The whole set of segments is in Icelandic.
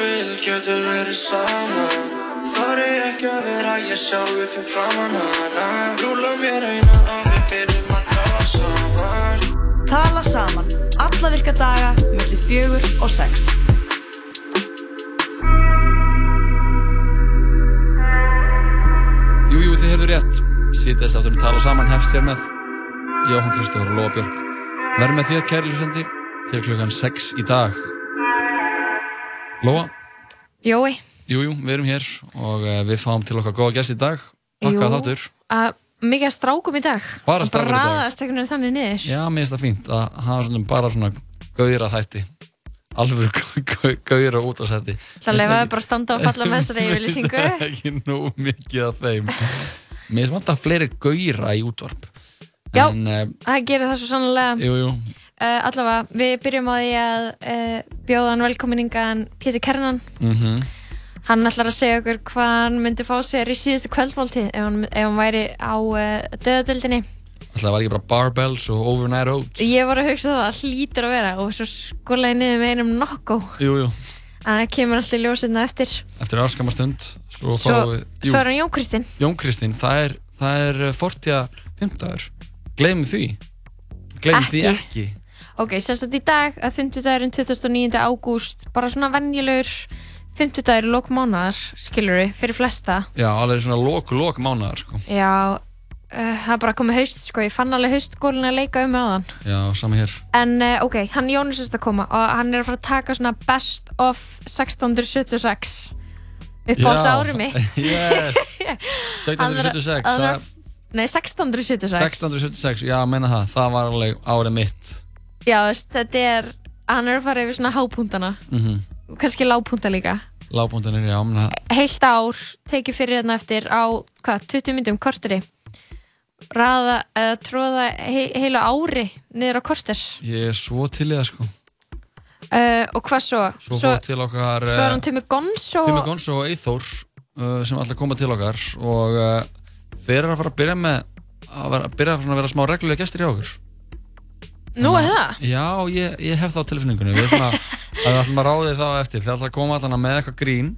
við getum verið saman Þar er ekki að vera ég sjálfi fyrir framann hana Rúla mér eina og við byrjum að tala saman Tala saman, alla virka daga, mellir fjögur og sex. Jú, jú, þið heyrðu rétt. Sýtast áttunum tala saman hefst hér með Jóhann Kristófur og Lóa Björk. Verð með þér, kæri lusandi, til klukkan 6 í dag. Lóa, Jói, jú, jú, við erum hér og uh, við fáum til okkar góða gæst í dag. Takk að þáttur. að mikið að strákum í dag Bara strákum í dag. Bara raðast einhvern veginn þannig niður Já, mér finnst það fínt að hafa svona bara svona gauðra þætti. Alveg gauðra út á setti. Það lefaði bara að standa og falla með þessari yfirlýsingu ekki nú mikið af þeim. Mér finnst alltaf fleiri gauðra í útvarp. Já. En, uh, Það gerir það svo sannlega jú, jú, uh, Allavega, við byrjum á því að uh, bjóða hann velkominningan Pétur Kernan mhm. Hann ætlar að segja okkur hvað hann myndi fá sér í síðustu kvöldmáltíð ef hann, ef hann væri á uh, döðadöldinni Alltaf var ekki bara barbells og overnight oats. Ég var að hugsa það, hlýtur að vera og svo skólaði niður með einum nokko. Jú, jú, að það kemur alltaf í ljósina eftir. Eftir áskamma stund Svo, Svo, er hann Jón Kristinn. Jón Kristín, það er, það er uh, fortja fimmtagur Gleymum því. Gleymum því Ekki. Ok, sagt í dag að 50 dagurinn 29. ágúst bara svona venjulegur 50 dagur í lók mánaðar, skilur við, fyrir flesta. Já, alveg svona mánuðar sko. Já, uh, það er bara komið haust sko, ég fann alveg haustgólin að leika um aðan Já, sami hér. En uh, ok, hann Jón er að koma og hann er að fara að taka svona best of 1676 upp á þessu ári mitt. Yes. 1776 Hann er að- það- Nei, 1676 1676, já, meina það. Það var alveg árið mitt Já, veist, þetta er, hann er að fara yfir svona hápunktana mm og kannski lágpunta líka. Lágpuntinir, já, menna heilt ár tekið fyrir hérna eftir á hvað, 20 myndum korteri. Raða eða tróða he heilu ári niður á korter. Ég er svo til í það sko. Uh, og hvað svo? Svo, svo, til okkar svo er uh, hann Tumi Gonzo Tumi Gonzo og Eithor uh, sem allir koma til okkar og uh, þeir eru að fara að byrja með að, vera, að byrja að vera smá reglulega gestir í okkur nú er það? Já, ég, ég hef það á tilfinningunni. Við, svona, að við ætlum að ráði þá eftir. Þeir ætlum að koma allan með eitthvað grín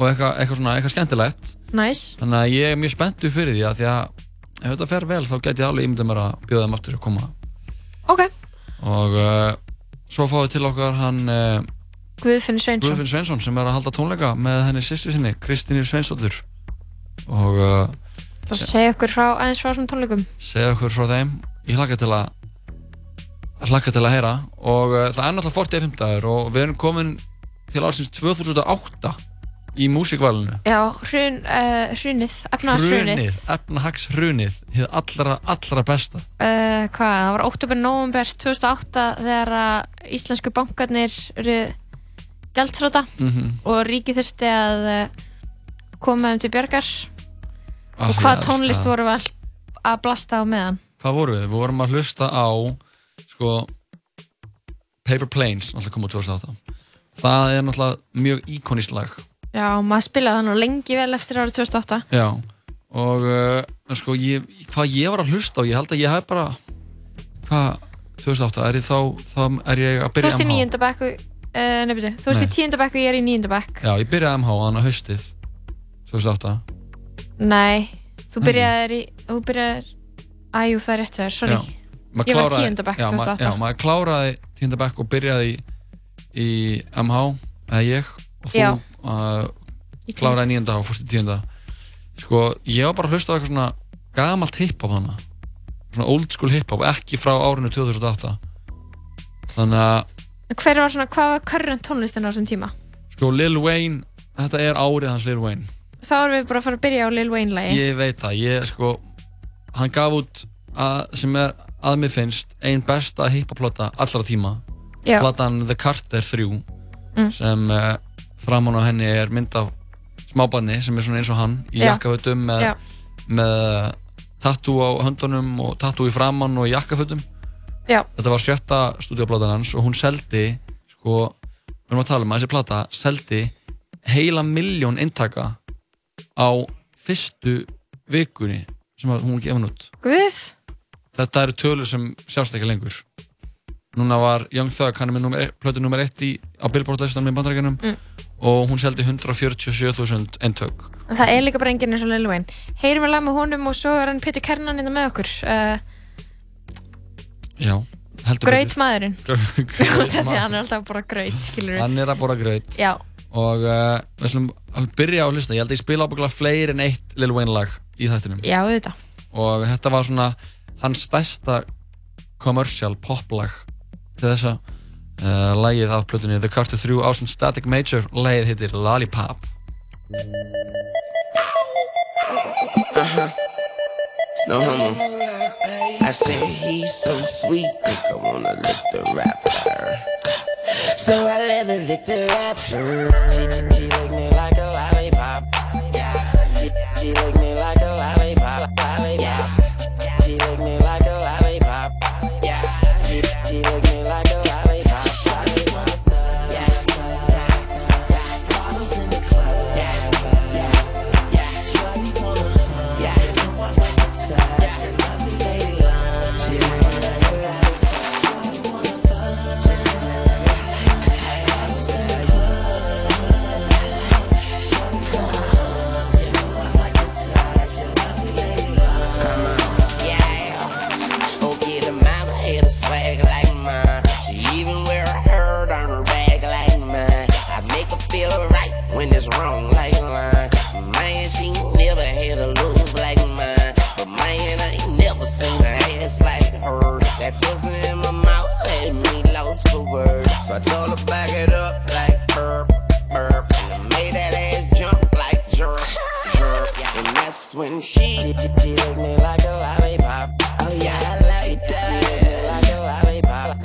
og eitthvað, eitthvað, svona, eitthvað skemmtilegt. Næs, þannig að ég er mjög spenntu fyrir því að því að ef þetta fer vel þá get ég alveg ímyndið mér að bjóða þeim aftur að koma. Ok. Og uh, svo fáum við til okkar hann uh, Guðfinn Sveinsson. Guðfinn Sveinsson sem er að halda tónleika með henni sýstu sinni, Kristínu Sveinsdóttur. Og uh, það segja okkur frá, aðeins frá svona tónleikum. segja okkur frá þeim. Ég hlakka til að hlakka til að heyra. Og uh, það er náttúrulega 45 dagur og við erum komin til ársins 2008 í músikvalinu já, hrun, uh, hrunið, efnaðshrunið Hrunið, efnahagshrunið hið allra, allra besta. Uh, hvað, það var oktober, november 2008 þegar að íslensku bankarnir eru gjaldþróta mm og ríkið þurfti að koma þeim til björgar Ah, og hvað tónlist voru við að, blasta á meðan? Hvað vorum við? Við vorum að hlusta á sko Paper Planes, náttúrulega kom úr 2008 Það er náttúrulega mjög íkonist lag. Já, maður spilaði það nú lengi vel eftir árið 2008 Já, og uh, sko, ég, hvað ég var að hlusta á, ég held að ég hef bara hvað, 2008, er ég þá, þá er ég að þú byrja veist í MH nýjunda bekku uh, nefnir, þú veist í Nei. tíunda bekku, ég er í nýjunda bekk. Já, ég byrjaði MH þannig að haustið 2008 nei, þú í þú byrjaðir, æjú það er rétt þegar, sorry. Já, Ég var kláraði- tíunda bekk já, ma- 2008. Já, maður kláraði tíunda bekk og byrjaði í, í MH, eða ég og þú uh, kláraði nýjunda og fórst í tíunda. Sko, ég var bara að hlusta á eitthvað svona gamalt hip-hop þannig svona old school hip-hop, ekki frá árinu 2008 þannig að hver var svona, hvað var current tónlistin á þessum tíma? Sko Lil Wayne, þetta er árið hans Lil Wayne. Þá erum við bara að fara að byrja á Lil Wayne lagi ég veit það, ég sko hann gaf út að, sem er að mér finnst ein besta hip-hop-plata allra tíma Já. platan The Carter 3 Mm. sem uh, framan á henni er mynd af smábarni sem er svona eins og hann í Já. jakkafötum með, með tattoo á höndunum og tattoo í framann og í jakkafötum Já. þetta var sjötta stúdíoplatan hans og hún seldi sko, við erum að tala um að þessi plata seldi heila miljón eintaka á fyrstu vikunni sem hún gefin út Guð, þetta eru tölur sem sjást ekki lengur. Núna var Young Thug hann er með plötu nummer 1 á Billboard listan með bandrækjunum mm. og hún seldi 147.000 endtök það er líka bara enginn eins og Lil Wayne. Heyrum við lag með honum og svo er hann Pítur Kernan innan hérna með okkur. Uh, já gröyt maðurinn. Þannig að hann er alltaf bara gröyt hann er að bara gröyt og uh, við ætlum að byrja á að hlusta. Ég held að ég spila ábygglega fleiri en eitt Lil Wayne lag í þættinum. Já, og þetta var svona hans stærsta commercial poplag til þessa eh, uh, lægið af plötunni The Carter 3 ásend Static Major lægið hittir Lollipop. Uh -huh. No homo I say he's so sweet. I wanna lick the rapper. So I let her lick the rapper. She, she, she lick me like a lollipop. Yeah. She, she lick me like a seen her ass like her. That pussy in my mouth had me lost for words. So I told her back it up like herb, herb. And I made that ass jump like jerk, jerk. And that's when she, she licked me like a lollipop. Oh yeah, I like that. She licked me like a lollipop.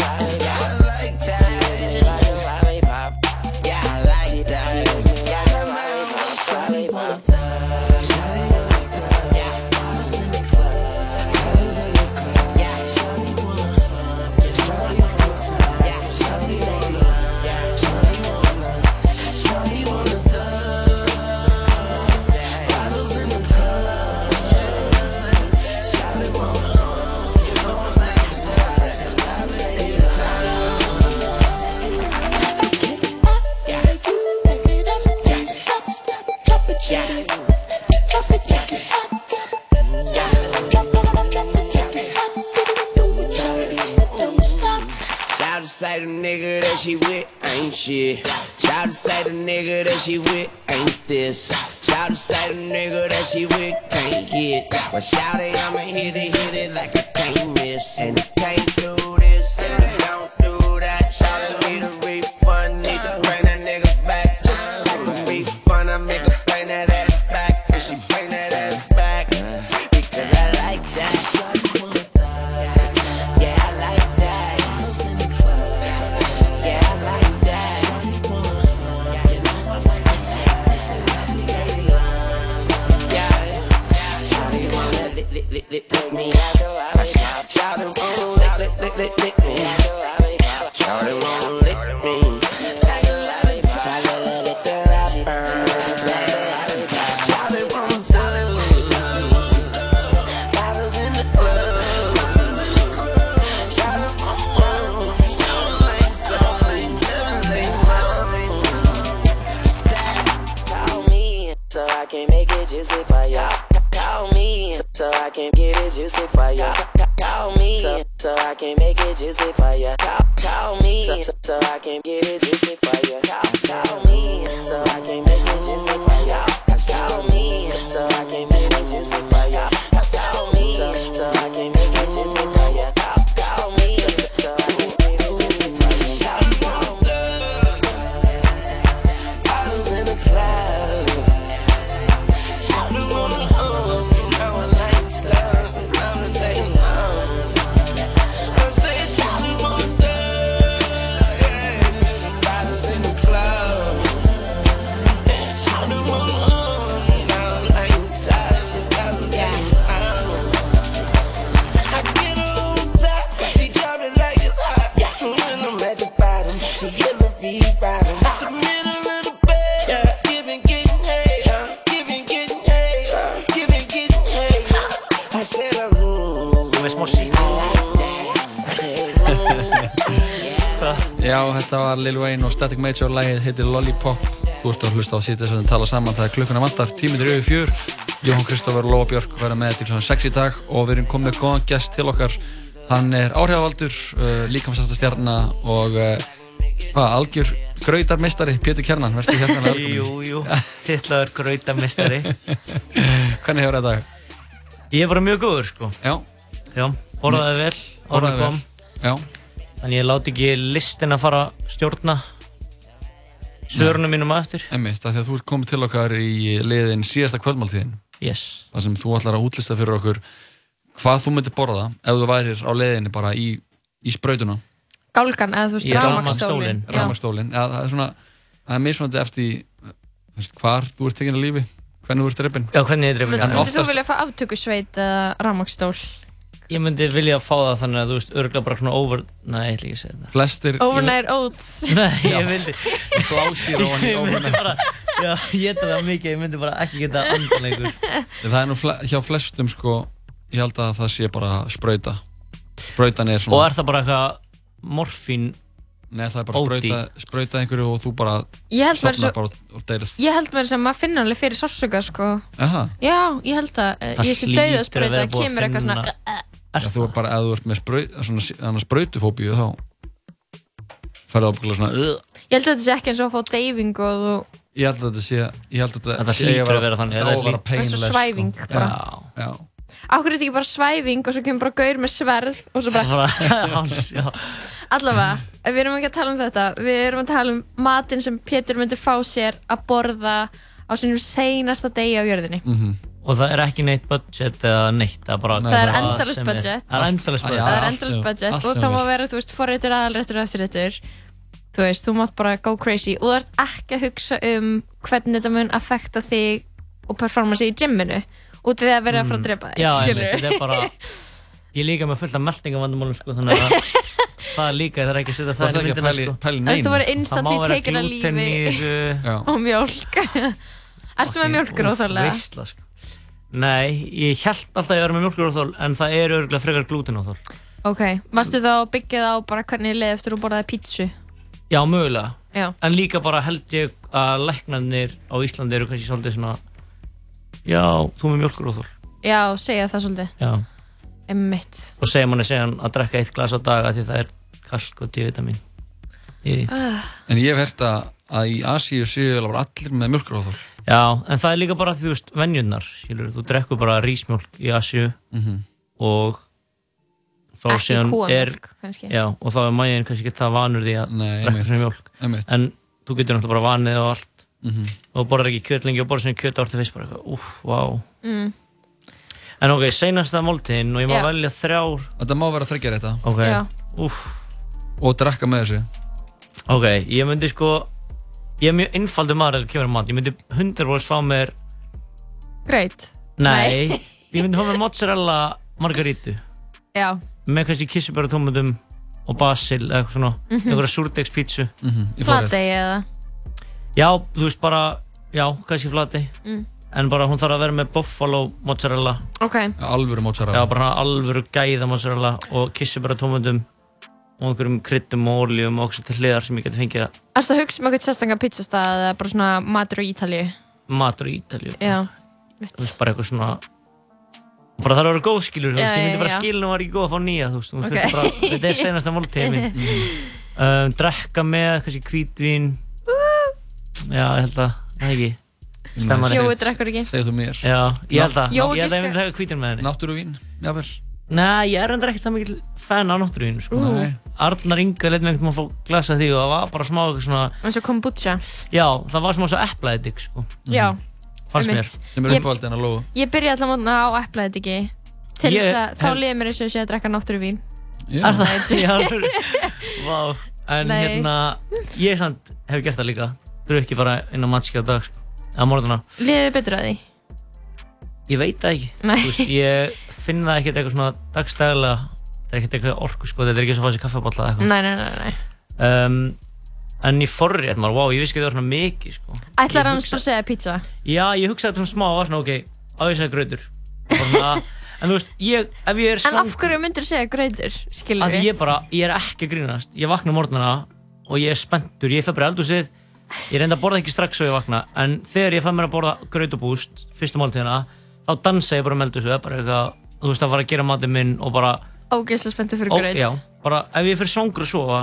Well, shout it. Dramatic Major, lægið heitir Lollipop. Þú ert að hlusta á sítið sem við tala saman það er klukkuna vandar, tímindir yfir fjör Jón Kristófur Lóabjörg verða með til kl. 6 í dag og við erum komið góðan gæst til okkar. Hann er áhrifaldur uh, líkamsættastjarna og uh, hva, algjör gröytarmistari Pétur Kjernan, verður þú hérna? Jú, jú, tillaður gröytarmistari Hvernig hefur þetta? Ég var mjög góður sko. Já, Já borðaði mm. vel, orðið kom. Já. Þannig að ég láti ekki listin að fara að stjórna svörunum mínum að eftir. emmitt, af því að þú ert komið til okkar í liðin síðasta kvöldmáltíðin. Yes. þar sem þú ætlar að útlista fyrir okkur hvað þú myndir borða ef þú værir á leiðinni bara í, í sprautuna Gálgan, eða þú veist, Í rafmagnstólin. rafmagnsstólinn. Já. rafmagstólin, eða það er svona það er mismunandi eftir þú veist, hvar þú ert tekinn að lífi hvernig þú ert drippin Já, hvernig ég dreifir Myndi En oftast- þú vilja fá aftökusveit eða rafmagnstól? Ég myndi vilja fá það þannig að þú veist, örgla bara svona over... Nei, ég ætla ekki að segja það. flestir Overnight oats. Nei, ég myndi... blásir í Ég myndi ofan bara... Já, ég geta það mikið, ég myndi bara ekki geta andan lengur. það er nú fle hjá flestum sko ég held að það sé bara sprauta sprautan er Og svona er það bara eitthvað morfín... neða það er bara OD? sprauta, sprauta einhverju og þú bara Ég held mér sopnar svo, og- og ég held mér sem maður finna alveg fyrir sársöka, sko. Aha. Já, ég held að, Það ég sé að að kemur eitthvað svona, Já, þú er bara, ef þú ert með svona sprautufóbíu þá ferðu ábyggilega svona uh, ég held að þetta sé ekki eins og að fá deyfing og þú, Ég held að þetta sé Ég held að þetta sé að vera painless svæfing sko. Já. Já, Akkur er þetta ekki bara svæfing og svo kemur bara gaur með sverð og svo bara, allavega, við erum ekki að tala um þetta, við erum að tala um matinn sem Pétur myndi fá sér að borða á sínum seinasta degi á jörðinni. mhm Og það er ekki neitt budget eða neitt, það er bara... Það er sem er- budget. Það er endalist Já, budget. það er allt endalist sem- budget allt og sem það má vera, þú veist, forréttur, aðalréttur og eftirréttur þú veist, þú mátt bara go crazy og þú ert ekki að hugsa um hvernig þetta mun affekta þig og performance í gymminu út af því að vera að fara að drepa þig Mm. Já, skilurðu? þetta er bara... Ég er líka með fullt af meldingavandamálum, sko, þannig að það er líka, það er ekki að setja Það það er í ekki að myndina, pæli, sko. sko. Það má instantly vera tekin að glúten í lífi og mjólk Erstu með mjólkur óþálega? Nei, ég held alltaf að ég var með mjólkuróþól, en það er örgulega frekar glútenóþól. Ok, varstu þá að byggja það á bara hvernig leið eftir að borðaði pítsu? Já, mögulega. Já, En líka bara held ég að læknarnir á Íslandi eru kannski svolítið svona Já, þú með mjólkuróþól. já, segja það svolítið Já. Emmitt Og segja manni segjan að drekka eitt glas á dag af því það er kalk og D-vitamin. því. En ég hef hert að, að í Asíu séu alveg allir með mjölkuróþól Já, en það er líka bara því, þú veist, venjurnar, skilur, þú drekkur bara rísmjólk í Asju Mhm. og þá Ekki síðan er, já, og þá er mægin kannski ekki það vanur því að drekka svona mjólk, einmitt. En þú getur náttúrulega bara vanið og allt, Mhm. og þú borðar ekki kjöt lengi og borðar svona kjöt árið fyrst bara eitthvað, úff, vá. mm. En ok, seinasta máltíðin og ég má Já. velja þrjár, Þetta má vera þryggja þetta. Ok, Já, úff, og drekka með þessu. Ok, ég myndi sko, ég er mjög einfaldur maður að kemur að mat, ég myndi 100% fá mér, greit nei, ég myndi fá mér mozzarella margarítu. Já, með kannski kissubæra tómatum og basil eða eitthvað svona, Mhm. einhverja súrdegspítsu Mhm, ég fór rétt. flategi eða? Já, þú veist bara, já, kannski flati Mm. en bara hún þarf að vera með buffalo mozzarella. Ok, Alvöru mozzarella. Já, bara alvöru gæða mozzarella og kissubæra tómatum og einhverjum kryddum og oljum og okkur til hliðar sem ég geti fengið erstu að hugsa um eitthvað sérstanga pizzastað eða bara svona matur á Ítalíu? matur í Ítalíu. Já, þú veist, bara eitthvað svona bara það er að vera góð skilur, þú veist, ég myndi bara já. skilur og var ekki góð að fá nýja, þú veist, þú Ok. veist, bara, þetta er senasta máltíð minn um, drekka með, kannski hvítvín já, ég held að það er ekki Stemmar. Jói drekkur ekki. Segðu þú mér. Já, ég held að, ég held að ég myndi taka hvítin með henni. Náttúruvín, jável Nei, ég er enda ekkert það mikil fan á náttúruvín sko. Nei. Arnar Inga leit mig einhvern veginn að fá glasa því og það var bara smá eitthvað svona eins og kombucha Já, það var smá svo eplaðið sko. Já, Fannst mér. Sem er Ég- uppáhaldin að lóa Ég byrja allan mótna á eplaðið ekki til þess að þá liðið mér eins og ég sé að drekka náttúruvín Er það? Já, Vá En Nei. hérna, ég samt hef gert það líka Drukki bara inn á matski á dag sko. Á morgunna Liðið betur að því? Ég veit það ekki. Veist, Ég finn það ekkert eitthvað svona dagstæðilega. Það er ekkert eitthvað orku sko Þetta er ekki svo að fá sér kaffeballa eitthvað. Nei, nei, nei, nei. Um, En ég forrétt maður, wow, ég vissi ekki að það var svona mikið sko. Ætlar hann hugsa- að segja pizza? Já, ég hugsaði þetta svona smá og var svona, ok, ég að svona, En þú veist, ég, ef ég er En svangur af hverju myndur þú segja? Skilur að ég bara, ég er ekki grínast. Ég vakna morgnana og ég er spenntur. Ég í eldhúsið, ég reynda að borða ekki strax svo ég vakna. En þegar ég fæ mér að borða graut og búst fyrstu máltíðina, þá dansa ég bara meldu svo, bara eitthvað, þú veist að fara að gera matið minn og bara, Ógeðslega spenntu fyrir ó, graut. já, bara ef ég fyrir svangur að sofa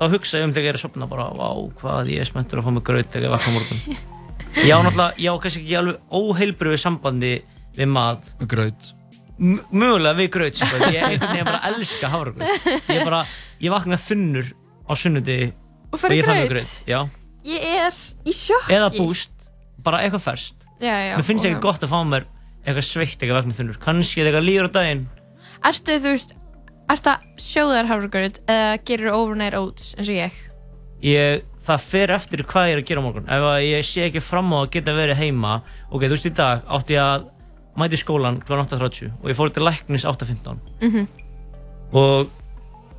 þá hugsa ég um þegar ég er að sopna bara, vá, hvað ég er spenntur að fá mig graut þegar ég vakna morgun ég á náttúrulega, ég á kannski ekki alveg óheilbriðu sambandi við mat Graut M- mögulega við graut sko. ég einhvern veginn bara elska hafragraut ég bara, ég vakna þunnur á sunnudegi Og og ég fæ graut. graut já. Ég er í sjokki. eða búst, bara eitthvað ferskt Já, já. mér finnst ekki gott að fá mér eitthvað sveitt eitthvað vakna þunnur kannski eitthvað líður á daginn Ertu, þú veist, ertu að sjóðar hafragraut eða gerir overnight oats eins og ég? ég, það fer eftir hvað ég er að gera morgun ef ég sé ekki fram á að geta verið heima ok, þú veist í dag átti ég að mæti skólan kl. 8.30 og ég fór til læknis 8.15 Mhm. og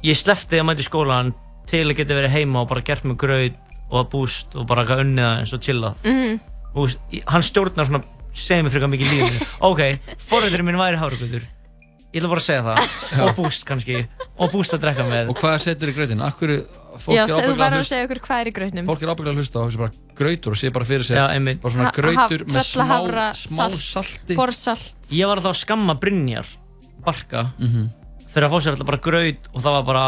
ég slefti að mæti skólan til að geta verið heima og bara gert mig graut og að búst og bara unnið aðeins og chillað Mhm. þú veist, ég- hann stjórnar svona segir mér frekar mikið í lífinu ok, forræðurinn minn væri hárugötur ég ætla bara að segja það og búst kannski og búst að drekka með Og hvað setur í grautin? Akkur, fólk Já, er þú ábyggilega verður að að hlusta segja okkur hvað er í grautnum. Fólk er ábyggilega að hlusta og hugsa bara grautur og sé bara fyrir sér Já, einmitt. bara svona haf- með smá, hafra, smá salt, salti Borsalt. ég var þá að skamma Brynjar Barka Mhm. fyrir að fá sér alltaf bara graut og það var bara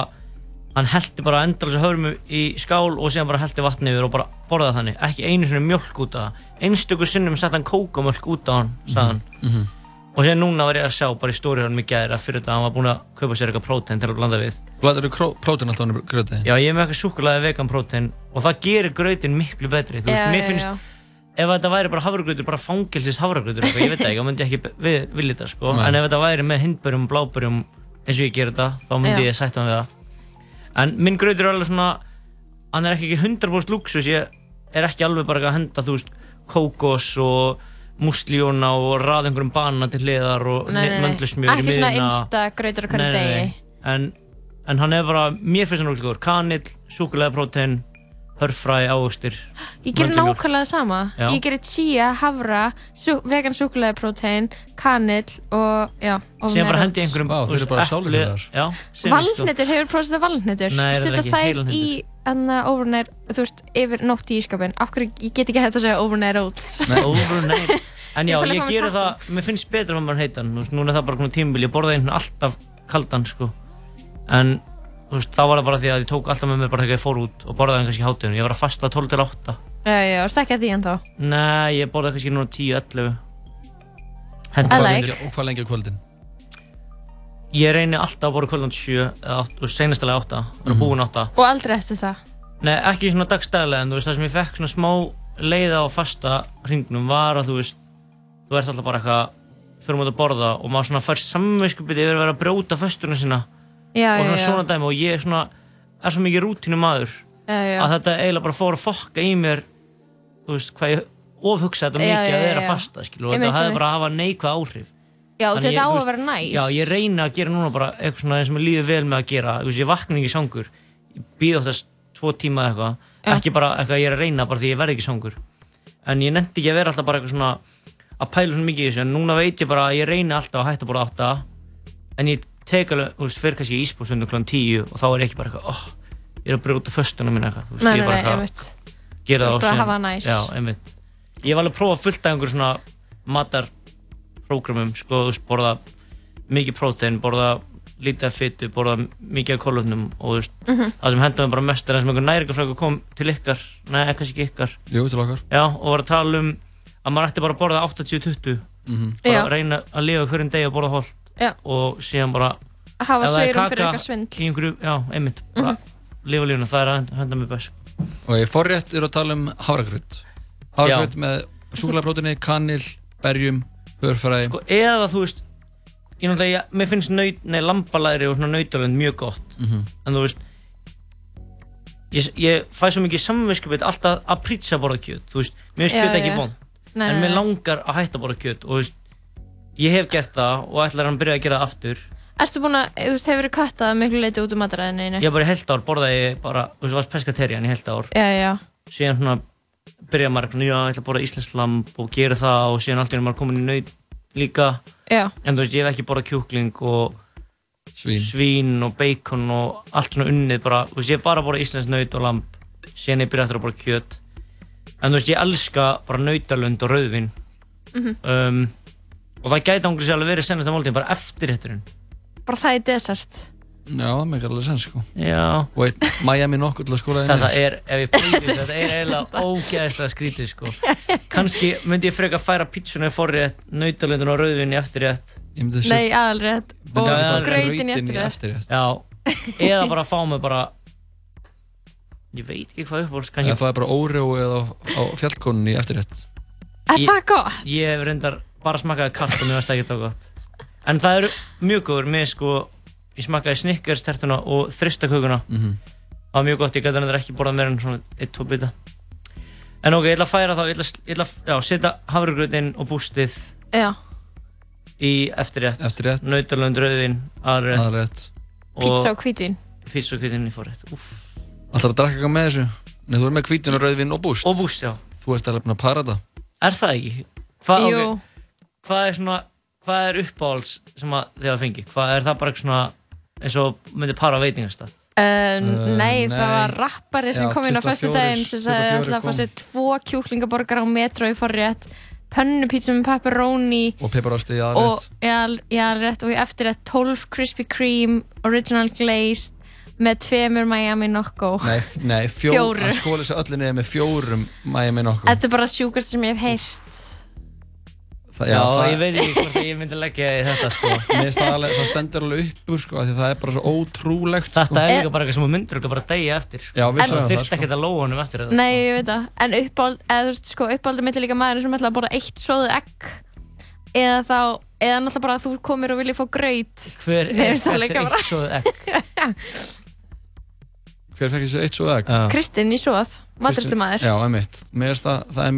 hann heldi bara endalins að höfum í skál og síðan bara heldi vatni yfir og bara borðaði þannig ekki einu svona mjölk út af það einstöku sinnum sett hann kókamjölk út af hann sagði hann Mhm. og síðan núna var ég að sjá bara í stóri hann mig gæðir að fyrir þetta hann var búinn að kaupa sér eitthvað prótein til að blanda við Blæður þú prótin alltaf hann í grauti? já ég er með eitthvað súkulega vegan prótein og það gerir grautin miklu betri þú veist, Já, mér já, finnst já. ef þetta væri bara hafragrautur, bara fangelsis hafragrautur eitthvað, ég veit það ekki, þá myndi ég ekki við, vilja þetta sko. Nei. en ef þetta væri með hindbörjum og blábörjum eins og ég ger þetta, þá myndi Já. ég sætta mig við það en minn grautur er alveg svona hann er ekki 100% luxus ég er ekki alveg bara að henda þú veist, kókos og muslíóna og raða einhverjum bana til hliðar og í Ekki svona miðjuna. insta grautur á Nei, hvernig nei, degi. En, en hann er bara, mér finnst hann ógæðið góður kanill, súkulega prótein hörfræ, ávöxtir Ég gerir möndlumjólk. nákvæmlega það sama. Já. Ég gerir chia, havra, vegan súkulega prótein, kanill og já, síðan bara hendi einhverjum Vá, þú veist, bara epli- sálulegar. já, sem sko. Valhnetur, hefur prófið það valhnetur? Nei, Setja ekki, þær heilan í enna overnight, þú veist, yfir nótt í ískapin. Af hverju, ég get ekki hægt að segja overnight oats. Nei. overnight en já, Ég að ég gerir það, mér finnst betra að maður heitan þú núna er það bara komið tímabil, ég borða einhvern alltaf kaldan sko en þú veist, þá var það bara því að ég tók alltaf með mér bara þegar ég fór út og borðaði kannski í hátteginu, ég var að fasta 12 til 8 Já, já, og stekka því en þá. nei, ég borðaði kannski núna 10, 11 I Hendur like. Lengi- Og hvað lengi á kvöldin? ég reyni alltaf að borða kvöldan 7 eða 8, og senastilega 8, vera Mhm. búinn 8 Og aldrei eftir það. Nei, ekki svona dagstæðilega en þú veist það sem ég fekk svona smá leiða á fasta hringnum var að þú veist þú ert alltaf bara eitthvað fyrir út að borða og maður svona fær samvinskupið yfir að vera að brjóta fösturna sína Já, og svona já. svona dæmi og ég er svona er svo mikið Já, já. að þetta eiginlega bara fór að fokka í mér þú veist hvað ég ofhugsa þetta mikið að vera fasta skilu og þetta hefði bara að hafa neikvæð áhrif. Já, og þetta á að vera næs. Já, ég reyna að gera núna bara eitthvað svona sem ég líður vel með að gera. Þú veist, ég vakna ekki sangur Ég býð oftast tvo tíma eitthvað. Ekki bara eitthvað ég er að reyna bara því ég verð ekki sangur En ég nefndi ekki að vera alltaf bara eitthvað svona að pæla svona mikið í þessu. En núna veit ég bara að ég reyni alltaf að hætta borða átta. En ég tek alveg, þú veist, fyrir kannski í ísbústundum kl. 10 Og þá er ég ekki bara eitthvað, oh, ég er að brjóta föstuna mín eitthvað Þú veist, Nei, ég er bara eitthvað einmitt. gera það Bara og síðan- hafa það næs. Já, einmitt Ég hef alveg prófað fullt af einhver svona matarprógramum sko, þú veist, borða mikið prótein, borða lítið af fytu, borða mikið af kólutnum og þú veist, Mhm. það sem hendur mér bara mest er það sem einhver næringafrækur kom til ykkar nei, kannski ekki ykkar Jú, til okkar Já, og var að tala um að maður ætti bara að borða 80-20 Mhm. bara Já. að reyna að lifa hverjum degi og borða holt Já. og síðan bara Að hafa sveirum fyrir eitthvað svindl. í einhverju, já, einmitt bara lifa lífuna, það er að henda- mér best. Og ég forrétt er að tala um havragröð Havragröð með súkulegaprótinni, kanil, berjum, hörfræði sko, eða þú veist ég náttúrulega, ég, mér finnst lambalæri og svona nautalönd mjög gott. Mhm. en þú veist ég, ég fæ svo mikið samvinskupið alltaf að prýtsa að borða kjöt þú veist, mér finnst kjöt ekki Nei, en mér langar að hætta að borða kjöt og þú veist, ég hef gert það og ætlar hann að byrja að gera það aftur Erstu búin að, þú veist, hefur þú köttað miklu leiti út um mataræðinu einu? ég bara í heilt ár borðaði ég bara, þú veist, varst peskaterian í heilt ár Já, já. síðan svona byrja maður eitthvað, já, ég ætla að borða íslensk lamb og gera það og síðan allt í einu maður komin í naut líka Já. en þú veist, ég hef ekki borðað kjúkling og svín. og bacon og allt svona unnið bara, þú veist, ég hef bara borðað íslensk naut og lamb síðan ég byrja eftir að borða kjöt En þú veist, ég elska bara nautalund og rauðvin Mhm. um, Og það gæti ángur sér alveg verið senast að máltíðin bara eftir hitturinn Bara það í desert. Já, það meikar alveg sens sko. Já. Og eitt Miami nokkuð til að skóla Þetta er, ef ég breyti þetta er eiginlega ógeðslega skrítið sko. Kanski myndi ég freka færa pítsuna í forrétt, nautalundin og rauðvin í eftirrétt. Nei, aðalrétt. Og í eftirrétt. Já, eða bara fá mig bara Ég veit ekki hvað Eða kannski það er bara Oreo eða á, á fjallkonunni í eftirrétt. Er Ég- það gott? Ég hef reyndar bara smakkaði kalt og mér varst ekki það gott En það eru mjög góður með sko Ég smakkaði Snickers tertuna og þristakökuna Mhm. Það var mjög gott, ég gæti reyndar ekki borðað meira en svona 1-2 bita En ok, ég ætla að færa þá, ég ætla, að- ég ætla að já, setja hafrugröðin og bústið Já. í eftirrétt Eftirrétt Nautalund, rauðin, aðrétt Aðrétt Pizza og hvítvin. Pizza og hvítin í forrétt Úff. Ætlar að drakka eitthvað með þessu? Nei, þú er með hvítun og rauðvin og búst Og búst, já Þú ert alveg búin að para þetta Er það ekki? Hva, Jú. okay. Hvað er svona, hvað er uppáhalds sem að þið hafa fengið? Hvað er það bara eitthvað svona eins og myndi para á veitingastað? Uh, nei, nei. það var rappari sem Já, kom inn á 24 fyrstu daginn sem sagði 24 alltaf að fá kom. sér tvo kjúklingaborgar á metro í forrétt pönnupítsu með pepperoni Og piparosti í og aðrétt já, já, rétt, og í eftirrétt 12 Krispy Kreme Original Glazed með tveimur Miami Nocco Nei, nei fjó, Fjóru. Hann skóli sér öllu niður með fjórum Miami nokkuð Þetta er bara sjúkast sem ég hef heyrt það, Já, það, ég veit ekki hvort ég myndi leggja í þetta sko. Mér finnst það, alveg, það stendur alveg upp úr sko, af því það er bara svo ótrúlegt Þetta sko. er líka bara eitthvað sem þú myndir örugglega bara degja eftir sko. Já, Það þyrfti sko. ekkert að lóa honum eftir þetta Nei, ég veit það En uppáld, eða þú veist, sko, uppáldið mitt er líka maður sem ætla að borða eitt svoðið egg eða þá, eða náttúrulega bara að þú komir og viljið fá graut Hver er þetta eitt svo ekk? Hver fekk þessu eitt svo egg? Kristinn í svoð, maturslumadur Já, einmitt Mér finnst það, það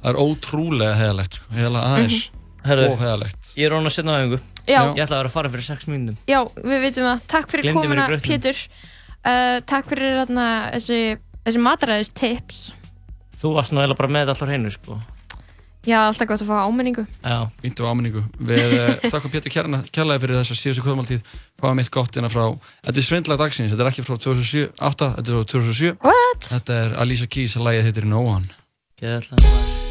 Það er ótrúlega heðalegt sko. Heðalega aðeins Herru, Of heðalegt ég er án að setna á æfingu Já, Ég ætla að vera að fara fyrir 6 mínútum. Já, við veitum það. Takk fyrir Gleymdi mér í komuna, grautnum. Pétur. Uh, Takk fyrir þarna, þessi, þessi mataræðis tips Þú varst nú eiginlega bara með þetta alltaf hreinu sko. Já, alltaf gott að fá áminningu. Já, Índi á áminningu. Við uh, þakkum Pétur kærna, kærlega fyrir þessa síðustu kvöldmáltíð. Fáum eitt gott innan frá Þetta er svindlag dagsins, þetta er ekki frá 2007 8, Þetta er frá 2007 What? Þetta er Alicia Keys, að lagið heitir No One geðallega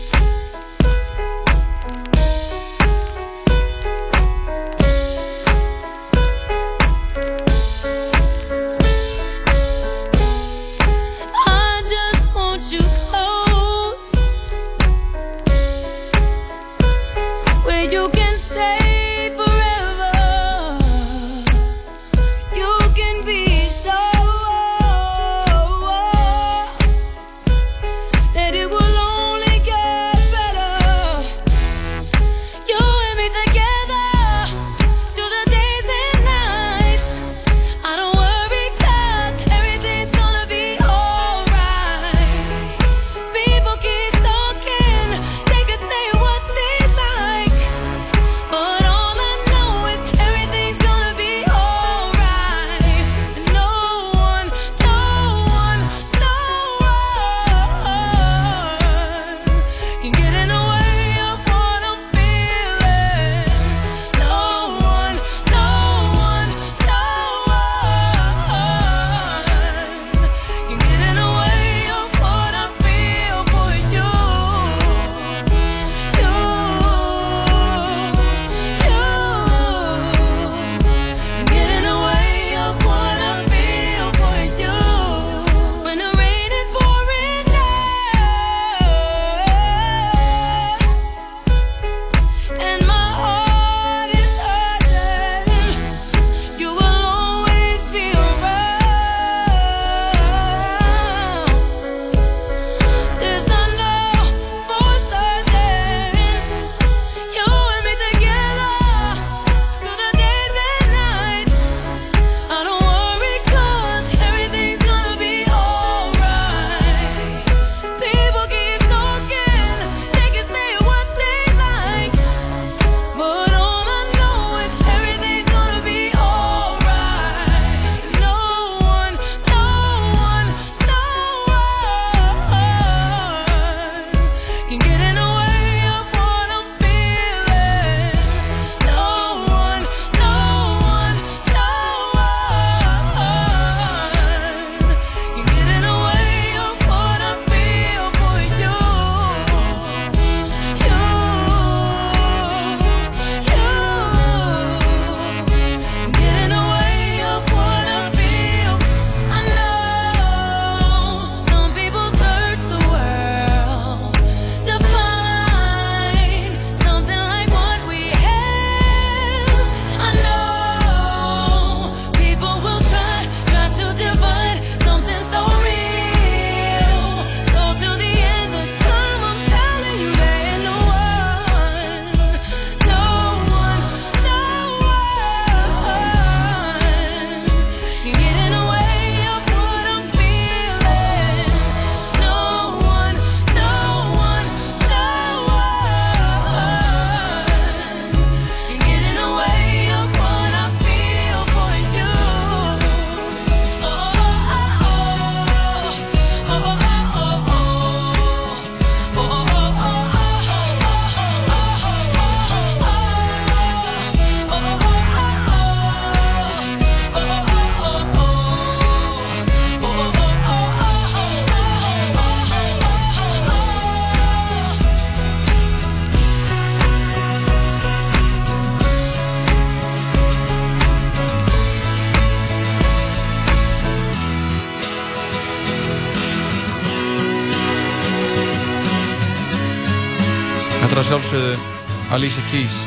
Alicia Keys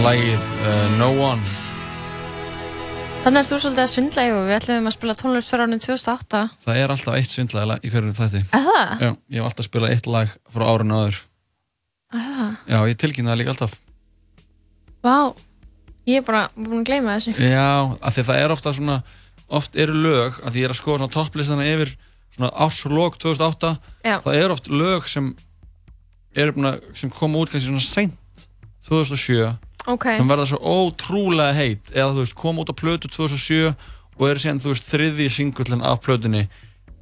lagið uh, No One. Þannig er þú svolítið að svindla og við ætlum að spila tónlist frá árið 2008 Það er alltaf eitt svindlag í hverjum þætti. Eða? Já, ég hef alltaf spilað eitt lag frá árinu áður. Eða? Já, ég tilkynna það líka alltaf. Vá, ég er bara búin að gleyma þessu. Já, af því að það er ofta svona oft eru lög, af því ég er að skoða svona topplistana yfir svona árslog 2008 Já. það er oft lög sem eru að, sem koma út kannski svona seint 2007 Ok, sem verða svo ótrúlega heit eða þú veist, koma út á plötu 2007 og eru síðan, þú veist, þriði singullin af plötunni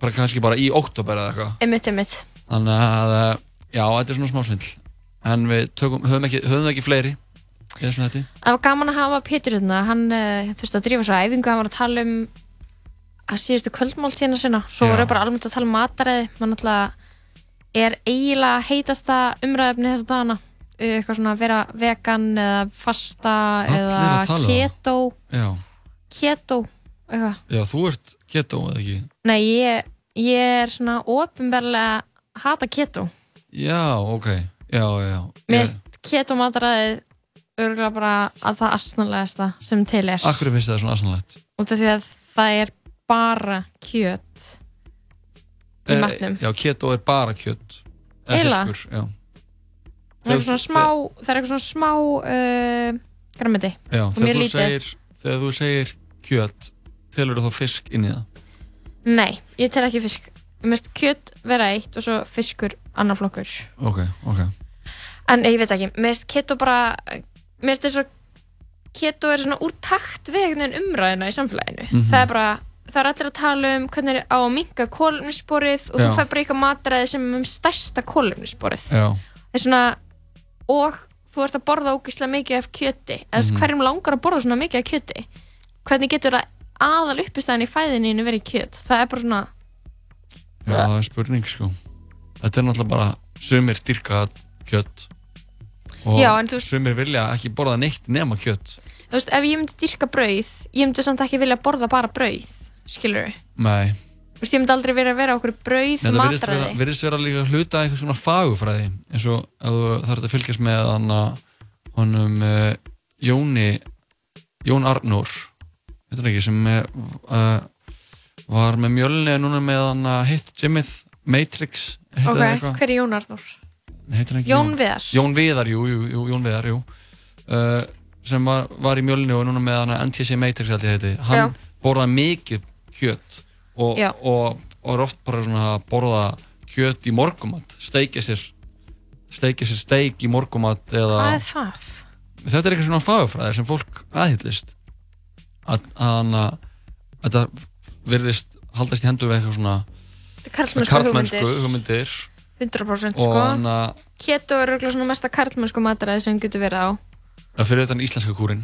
bara kannski bara í oktober eða eitthvað. Einmitt, einmitt. Þannig að, eh, já, þetta er svona smá svindl en við tökum, höfum ekki, höfum ekki fleiri í þessum þetta Það var gaman að hafa Pétur hérna, hann uh, þurfti að drífa svo æfingu, hann var að tala um að síðustu kvöldmáltíðina sinna. Svo voru bara almennt að tala um mataræði. Mann náttúrulega er eiginlega heitasta umræðefni þess að dana eitthvað svona að vera vegan eða fasta Allir eða að um keto. Já, keto, eitthvað. Já, þú ert keto eða ekki? Nei, ég, ég er svona ofinbarlega hata keto. Já, ok, já, já, Mér finnst keto mataræðið örgulega bara að það asnalegasta sem til er. Akkur finnst það svona aðsannlegt út af því að það er bara kjöt í matnum. Já, keto er bara kjöt. Eða? fiskur, já það er Þegar- svona smá það er eitthvað svona smá uh, græmiti Já, þegar þú, segir, þegar þú segir kjöt telur þú þá fisk inn í það? Nei, ég tel ekki fisk. Finnst kjöt vera eitt og svo fiskur annar flokkur. Ok, ok. En ég veit ekki, finnst keto bara finnst þess að keto er svona úr takt veginn umræðina í samfélaginu. Mhm. það er bara, það er allir að tala um hvernig er á að minka kólumnissporið og þú Já. fær bara eitthvað matræði sem er um stærsta kólumnissporið Já, er svona og þú ert að borða ógeðslega mikið af kjöti. Eða mm hverjum langar að borða svona mikið af kjöti? Hvernig getur það aðal uppistæðan í fæðininu verið kjöt? Það er bara svona, já, það er spurning sko. Þetta er náttúrulega bara sumir dyrka kjöt og Já, þú- sumir vilja ekki borða neitt nema kjöt. Þú veist, ef ég myndi dyrka brauð ég myndi samt ekki vilja borða bara brauð skilur við, Nei, þú veist, ég myndi aldrei vera að vera okkur brauð matræði virðist vera líka hluta af eitthvað svona fagufræði eins og þú þarf að fylgjast með hann að honum uh, Jóni Jón Arnór þetta er ekki sem uh, var með mjölni núna með hann að hitt Jimmyð Matrix ok, það hver er Jón hann ekki Jón Viðar. Jón Viðar, jú, jú, jú Jón Viðar, jú. Uh, sem var, var í mjölni og núna með hann að NTC Matrix held ég heiti. Hann borðaði mikið kjöt og, og, og er oft bara svona að borða kjöt í morgumat steikja sér steikja sér steik í morgumat eða hvað er það? þetta er eitthvað svona fagafræði sem fólk aðhyllist. Að, að að þetta virðist haldast í hendur við eitthvað svona karlmennsku hugmyndir. hugmyndir. 100% og sko. að keto er örugglega svona mesta karlmennsku matræði sem getur verið á. Að fyrir utan íslenska kúrin.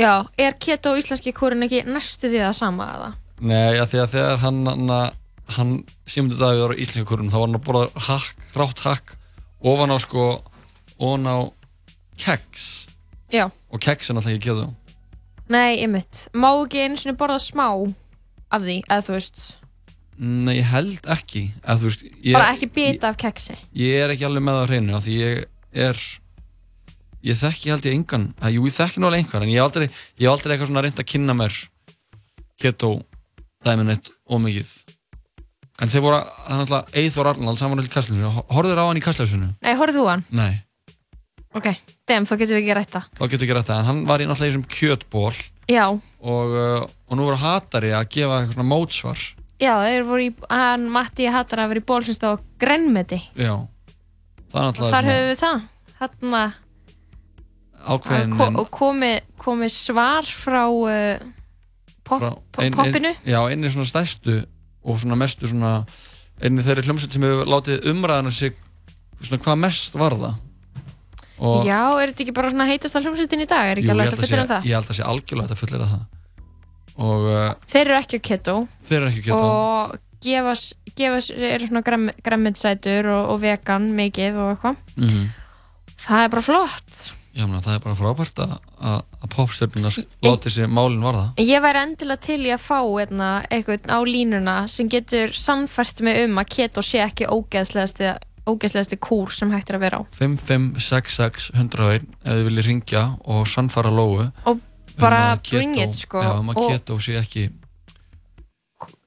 Já, er keto og íslenski kúrin ekki næstu því það sama eða? Nei, því að þegar hann hann, hann Sigmundur Davíð var á íslenska kúrunum þá var hann að borða hakk, rátt hakk ofan á sko ofan á keks. Já, og keks er náttúrulega ekki kjöðu nei, einmitt. Má ekki einu sinni borða smá af því, eða þú veist? Nei, ég held ekki að, þú veist, ég, bara ekki bita af keksi. Ég, ég er ekki alveg með það á hreinu af því ég er ég þekki held ég engan. Að, jú, ég þekki alveg engan en ég hef aldrei, ég hef aldrei eitthvað svona reynd að kynna mér keto dæminn eitt og mikið en þeir voru, það er náttúrulega Eithor Arnalds, hann var náttúrulega í kastljósinu. Horfður á hann í kastljósinu? nei, horfðu þú á hann? Nei. Ok, dem, þá getum við ekki rætt það. Þá getur ekki rætt það, en hann var í náttúrulega í þessum kjötból já, og, uh, og nú voru hatari að gefa eitthvað svona mótsvar. Já, þeir voru í hann Matti hattar að vera í ból sem stóð á grænmeti. Já, það er náttúrulega þar höfum við það. Þarna ákveðin ko og komið komi svar frá uh, poppinu? Já, einni svona stærstu og svona mestu svona einni þeirri hljómsveit sem hefur látið umræðana sig svona hvað mest var það? Og já, er þetta ekki bara svona heitasta hljómsveitin í dag? Er ekki alveg hægt að fullera það? ég held að sé algjörlega hægt að fullera það. Og uh, þeir eru ekki á keto. Þeir eru ekki kjöta og gefa, s- gefa s- eru svona græmmitsætur og, og vegan mikið og eitthvað. Mm það er bara flott já, mena, það er bara frábært að, að, popstjörnuna láti sér málin varða. Ég væri endilega til í að fá einna, eitthvað á línuna sem getur samfært mig um að keto sé ekki ógeðslegasti kúr sem hægt er að vera á. 5566 101 ef þið viljið ringja og sannfara Lóu og bara um bring it sko Já, um að keto sé ekki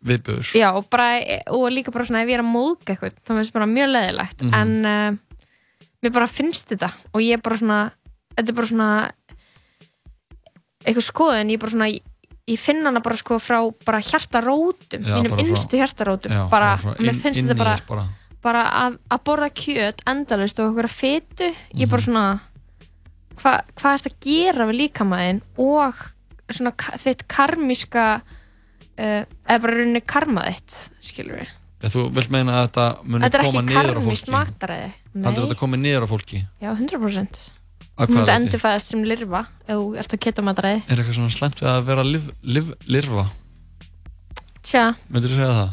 viðbjör já, og, bara, og líka bara svona ef ég er að móðga eitthvað það finnst bara mjög leðilegt Mhm. en uh, mér bara finnst þetta og ég er bara svona þetta er bara svona eitthvað skoðun, ég er bara svona ég finn hana bara sko frá bara hjartarótum, Já, mínum bara frá- innstu hjartarótum Já, bara, frá- frá mér inn- finnst inn þetta í bara þess bara. bara að, að borða kjöt endalust og okkur að fytu ég er Mhm. bara svona hva, hvað er þetta að gera við líkamæðin og svona ka- þitt karmíska uh, eða bara rauninni karma þitt skilur við Þegar þú vilt meina að þetta muni þetta er koma ekki niður á karmískt fólki mataræði Heldur þetta komi niður á fólki já 100% Að þú leyti? endurfæðast sem lirfa ef þú ert að keta mataræði Er eitthvað svona slemt við að vera liv, liv, lirfa? tja, Myndir þú segja það?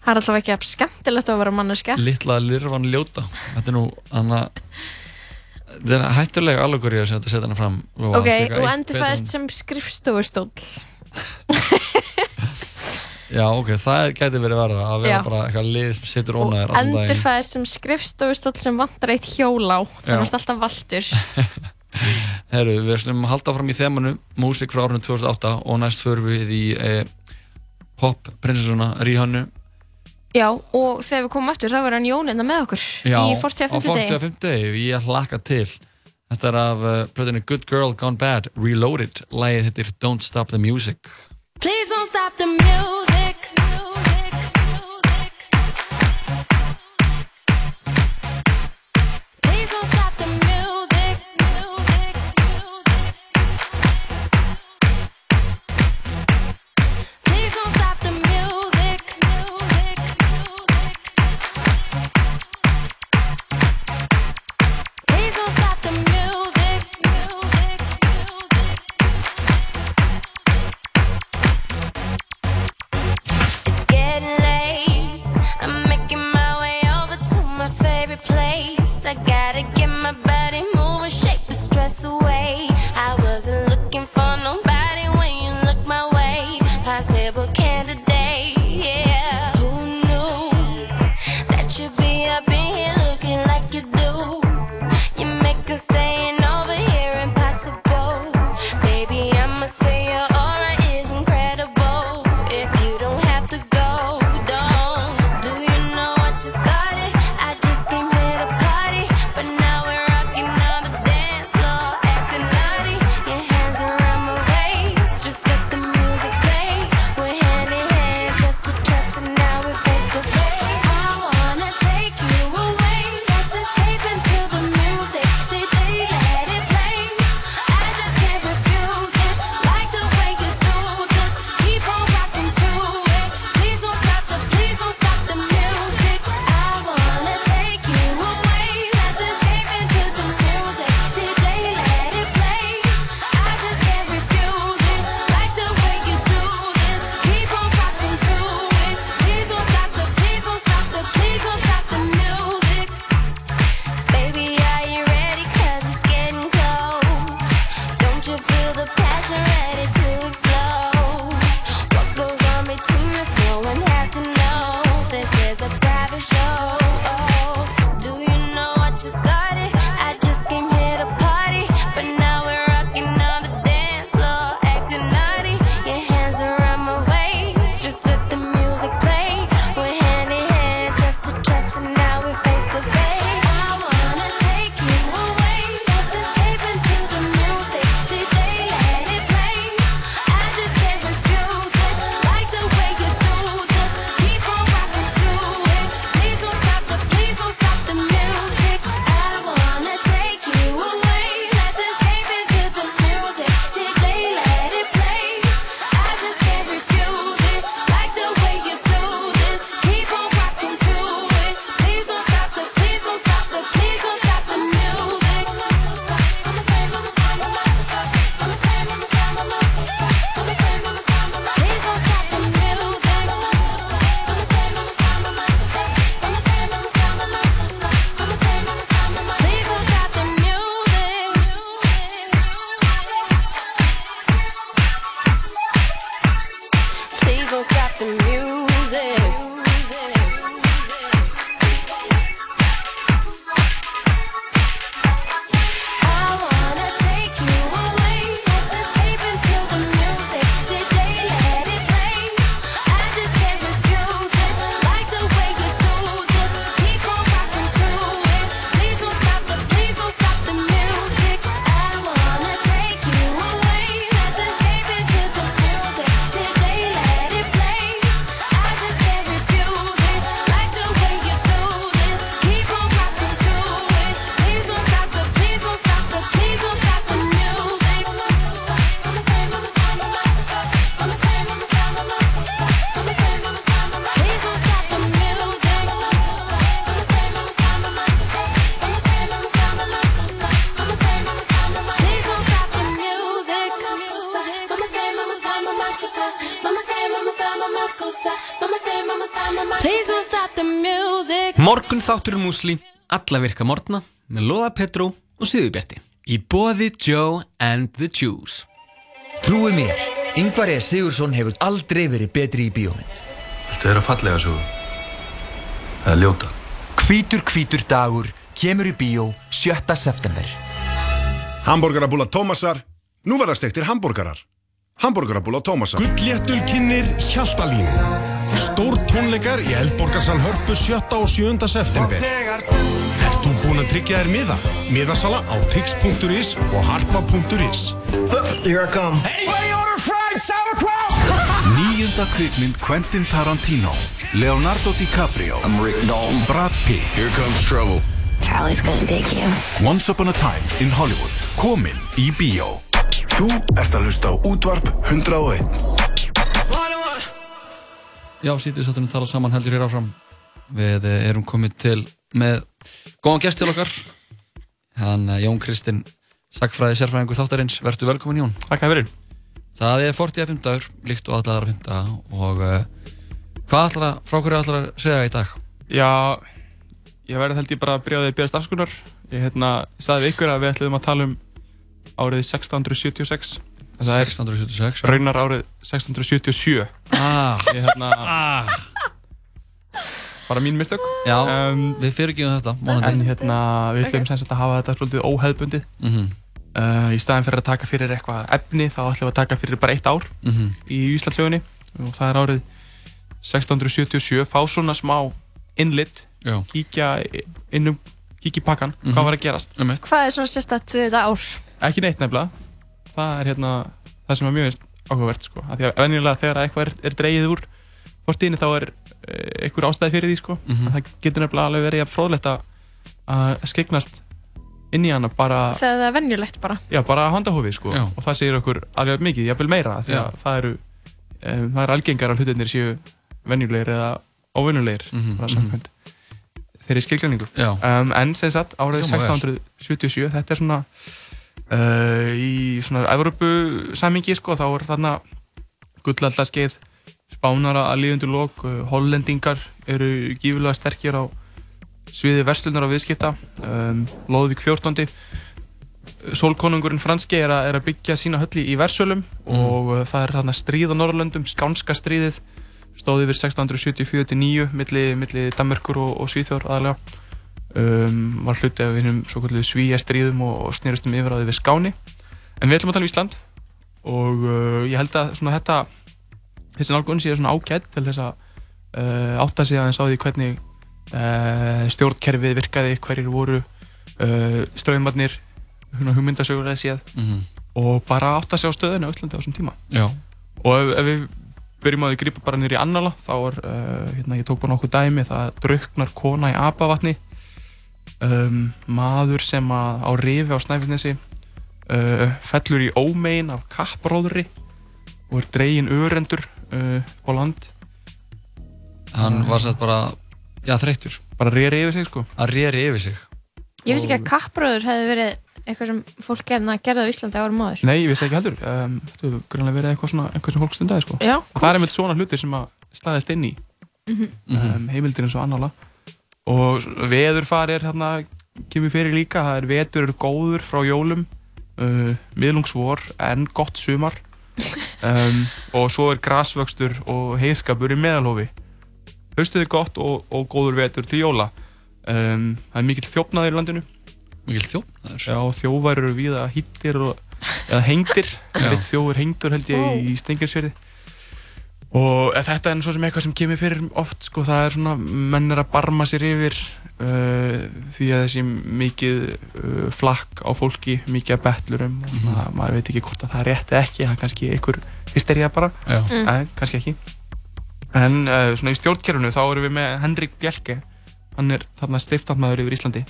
það er alltaf ekki að skemmtilegt að vera manneska Litla lirfan ljóta. Þetta er nú Þannig að Þetta er hættulega alveg að setja hana fram. Ok, það þú endurfæðast sem skrifstofustóll en- Já, ok, það er- gæti verið verða að vera Já. bara eitthvað lið sem situr og ónæður allan daginn. endurfæðast sem skrifstofustóll sem vantar eitt hjól á. Já. þannig að alltaf valtur. Herru, við slumum að halda fram í þemanu músík frá árunum 2008 og næst förum við í eh, pop prinsessuna Ríhannu Já, og þegar við komum aftur þá verður hann Jón hérna með okkur Já, í 40 á 40 50 ég hlakka til. Þetta er af uh, plötunni Good Girl Gone Bad Reloaded, lagið hittir Don't Stop the Music. Please don't stop the music. Músli, alla virka morgna með Lóða Petró og Sigurbjarti í boði Joe and the Juice Trúi mér, Ingvar E. Sigursson hefur aldrei verið betri í bíómynd. Viltu vera fallega sögu? Eða ljóta? Hvítur hvítur dagur kemur í bíó 7. september. Hamburgerabúla Tómasar, nú verða stektir hambúrgarar. Hamburgerabúla Tómasar. Gullléttul kynir Hjaltalín Stór tónleikar í Eldborgarsal Hörpu 7. og 7. september Ert þú búinn að tryggja þér miða? Miðasala á tix.is og harpa.is Here I come. Anybody order fried sauerkraut? Níunda kvikmynd Quentin Tarantino Leonardo DiCaprio I'm Rick Dalton. Brad Pitt Here comes trouble. Charlie's gonna dig you. Once Upon a Time in Hollywood Komin í bíó Þú ert að hlusta á útvarp 101. Já, sítið sáttunum tala saman heldur hér áfram. Við eh, erum komið til með góðan gest til okkar. Hann eh, Jón Kristinn Sackfræði sérfræðingur þáttarins. Vertu velkomin Jón. Takk fyrir. Það er 40 að 5 líkt og allar að 5 og uh, hvað að, frá hverju ætlar að segja í dag? Já, ég verði held ég bara að byrja á því að byrja stafskunar Ég hérna, sagði við ykkur að við ætlum að tala um árið 1676 En það er 1676 Raunar árið 1677 Ah, Ég hérna Bara mín mistök Já, um, við fyrirgefum þetta En vonandi. hérna, við ætlum sem sagt að hafa þetta svolítið óheðbundið Mhm. uh, Í staðin fyrir að taka fyrir eitthvað efni þá ætlum við að taka fyrir bara eitt ár Mhm. í Íslandsögunni og það er árið 1677 fá svona smá innlitt Já. kíkja inn um kíkja í pakkan, Mhm. hvað var að gerast. Hvað er svona sérstætt við þetta ár? ekki neitt nefnilega það er hérna það sem er mjög veist áhugavert sko. af því að venjulega þegar eitthvað er, er dreigið úr fortíðinni þá er uh, einhver ástæði fyrir því sko. Mhm. en það getur nefnilega alveg verið jafn fróðlegt að að skeignast inn í hana bara Þegar það er venjulegt bara. Já, bara handahófið sko Já. og það segir okkur alveg mikið, jafnvel meira því að það eru um, það er algengar að hlutinir séu venjulegir eða óvenjulegir bara mhm. samkvæmt þeirri skilgræningu Já. um, en sem sagt árið Hljómar vel. 1677 þetta er svona uh, í svona Evropu samingi sko þá er þarna gullallaskeið spánara að líðundur lók uh, hollendingar eru gífulega sterkir á sviði verslunar og viðskipta um, Lóðvík 14. Sólkonungurinn franski er að, er að byggja sína hölli í Versölum og uh, það er þarna stríð á Norrlöndum, Skánska stríðið stóð yfir 1674-9 milli, milli Danmerkur og, og Svíþjór aðalega um, var hluti af einum svo kallu svíja stríðum og, snerustum yfiráði við Skáni en við ætlum að tala um Ísland og uh, ég held að svona þetta þessi nálgun sé svona ágætt til þess að uh, átta sig aðeins á því hvernig uh, stjórnkerfið virkaði, hverjir voru uh, ströðumarnir hugmyndasögulega séð Mhm. og bara átta sig á stöðinu á Íslandi á þessum tíma Já. og ef, ef við byrjum að því grípa bara í annala þá er, uh, hérna, ég tók bara nokkuð dæmi það drauknar kona í apavatni um, maður sem að á rifi á Snæfellsnesi uh, fellur í ómegin af kappróðri og er dregin örendur uh, á land. Hann var sett bara, já þreyttur. bara reyri yfir sig sko. Að reyri yfir sig. Ég vissi ekki að kappróður hefði verið eitthvað sem fólk gerði, gerði á Íslandi árum áður. Nei, ég vissi ekki heldur. Um, Þetta hefur grunlega verið eitthvað, svona, eitthvað sem fólk stundaði sko. Já, og það er einmitt svona hlutir sem að staðist inn í. Mhm. um, heimildir eins og annala og veðurfar er hérna kemur fyrir líka, það er vetur eru góður frá jólum. Uh, miðlungsvor en gott sumar. Um, og svo er grasvöxtur og heiskapur í meðalhofi haustið er gott og, og góður vetur til jóla. Um, það er mikill þjófnaður í landinu. Mikill þjófnaður? Já, þjófar eru víða hittir og, eða eitt þjófur hengdur held ég í Stengirsfjörði og eh, þetta er svo sem eitthvað sem kemur fyrir oft sko, það er svona, menn er að barma sér yfir uh, því að þessi mikið uh, flakk á fólki, mikið að betlurum og Mhm. svona, maður veit ekki hvort að það er rétt eða ekki, það er kannski einhver hystería bara. Mm. en kannski ekki en uh, svona í stjórnkerfinu þá erum við með Henrik Bjelke hann er þarna stiftandmaður yfir Íslandi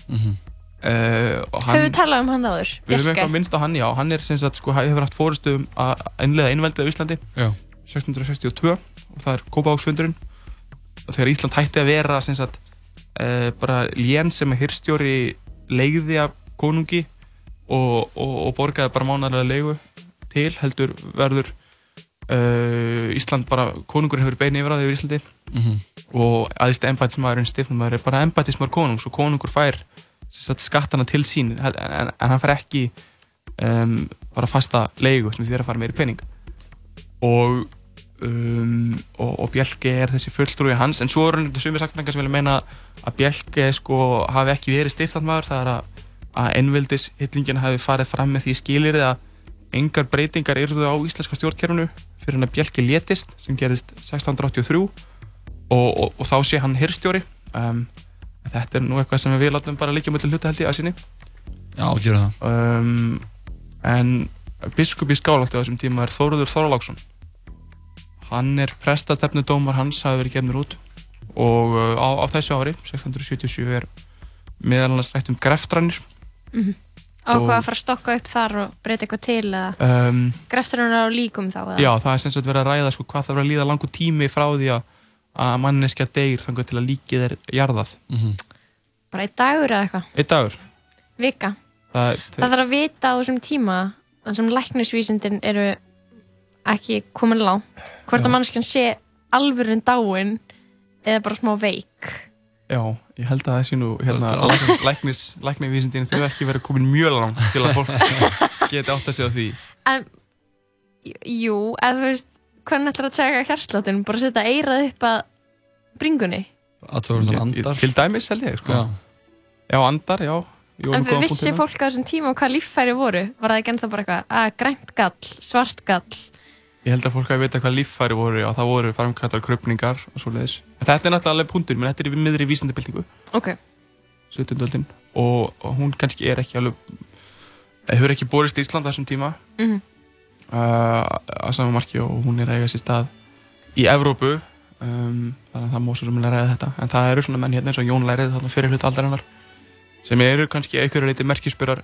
og hann Höfum við talað um hann áður? Við Bjarke? eitthvað minnst á hann, já, hann er sem sagt, sko, hefur haft fórustu um að innlega einveldið á Íslandi Já. 1662 og það er Kópavóksfundurinn og þegar Ísland hætti að vera sagt, uh, bara lén sem að hirstjóri leigði af konungi og, og, og borgaði bara mánarlega leigu til heldur verður uh, Ísland bara, konungurinn hefur beini yfir að yfir Íslandi. Mhm. og aðeins embætismæðurinn stifnumæður er bara embætismæður konungs og konungur fær sagt, skattana til sín en, en, en hann fær ekki um, bara fasta leigu sem er að fara meiri pening. Og um, og, og Bjelke er þessi fulltrúi hans. En svo eru þetta sumir sakfræðingar sem vilja meina að Bjelke sko hafi ekki verið stiftatmaður það er að, að einvildis hillingin hafi farið fram með því skilir að engar breytingar yrðu á íslenska stjórnkerfinu fyrir hann að Bjelke létist sem gerist 1683 og, og, og þá sé hann hirstjóri um, þetta er nú eitthvað sem við látum bara líka möllu hluta held ég að sinni. Já, gera það um, en biskup í skálagt á þessum tíma er Þóruður Þorláksson hann er prestastefnu dómar hans hafi verið gefnir út og uh, á, á þessu ári 1677 er meðal annars rætt um greftranir Mhm. Á hvað að fara að stokka upp þar og breyta eitthvað til eða um, greftur hann á líkum þá eða? já það er sem sagt verið að ræða sko, hvað það verið að líða langur tími frá því að að manneskja deyr þangar til að líkið er jarðað Mhm. Bara einn dagur eða eitthvað? einn dagur Vika? það, Það þarf að vita á þessum tíma þar sem læknisvísindin eru ekki komin langt hvort að mannskjan sé alvörun dáin eða bara smá veik. Já, ég held að það sé nú hérna, alveg- læknisvísindin þau ekki verið komin mjög langt til að fólk geti átt að segja því. En, Jú, eða þú veist hvernig ætlar að tjekka hjarsláttin bara setja eirað upp að bringunni? Til dæmis held ég sko. Já. já, andar, já. Jú, En góðan vissi fólk á þessum tíma hvað líffæri voru? Var það ekki ennþá bara eitthvað að grænt gall, svart gall Ég held að fólk hafi vita hvað líffæri voru og það voru framkvæmtar krupningar og svo leiðis En þetta er náttúrulega alveg punktur, menn þetta er í miðri vísindabildingu Ok 17. öldin og, og hún kannski er ekki alveg hefur ekki borist í Ísland þessum tíma Mhm. uh, að sama marki og hún er að eiga sér stað í Evrópu um, þannig að það svo sem að ræða þetta en það eru svona menn hérna eins og Jón Lærið þarna fyrir hlut aldarinnar sem eru kannski einhverju leiti merkisbyrjar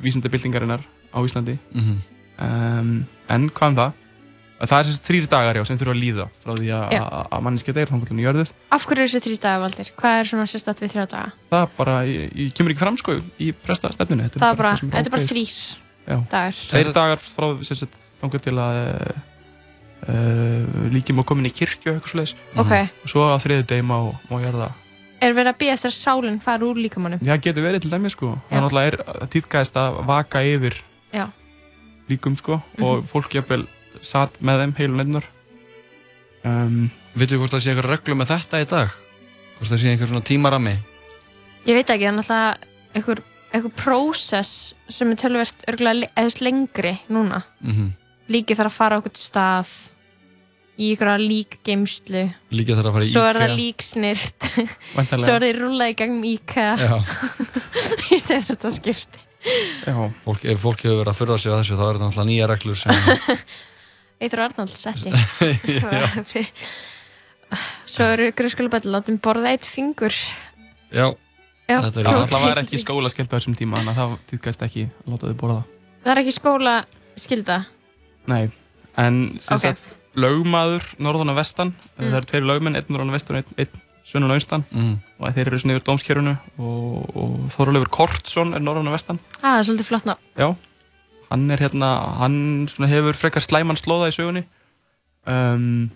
vísindabildingarinnar á Íslandi Mhm. um, en hvað um það? Það er þessi þrýri dagar já, sem þurfa að líða frá því að, að, að manneskja deyr þannig að jörður Af hverju eru þessi þrý dagar valdir? Hvað er svona sérstætt við þrjá daga? það er bara, ég, ég kemur ekki fram sko í presta stefnunni. Það er bara, þetta er bara ákveðið. þrýr dagar. Tveir dagar frá sem sagt, þangar til að uh, líkjum að komin í kirkju og eitthvað svoleiðis. Ok. og svo á þriði degi má, má það Er verið að býja sér sálinn fara úr líkamannum? Já, getur verið til dæmis sko. Er að líkum sko og fólk jafnvel satt með þeim heilu nefnur um, Vitið hvort það sé eitthvað reglu með þetta í dag? Hvort það sé einhver svona tímarami? Ég veit ekki, það er náttúrulega einhver, einhver prósess sem er tölvert örgulega eða þú veist, lengri núna. Mhm. Líkið þarf að fara á okkur stað í einhverja líkgeimslu. Líkið þarf að fara í Svo er IKEA. það. Væntanlega. Svo er það rúlað í gegnum IKEA. Já. Ég segir þetta skipti. Já. Fólk, ef fólk hefur verið að furða sig á þessu þá er þetta náttúrulega nýja reglur sem Eitur Arnalds setti. Já. Svo eru grunnskólabæti látum borða eitt fingur. Já, Já, það var ekki skóla skellt á þessum tíma þannig að það tíðgæðist ekki að láta þau borða Það er ekki skóla skilda. Nei, en sem Ok. sagt lögmaður norðan og vestan Mm. það eru tveir lögmenn, einn norðan og vestan einn, einn sunnan og austan Mm. og þeir eru svona yfir dómskerfunu og, og Þorleifur Kortsson er norðan og vestan Ah, það er svolítið flott ná. Já, hann er hérna hann svona hefur frekar slæman slóða í sögunni um,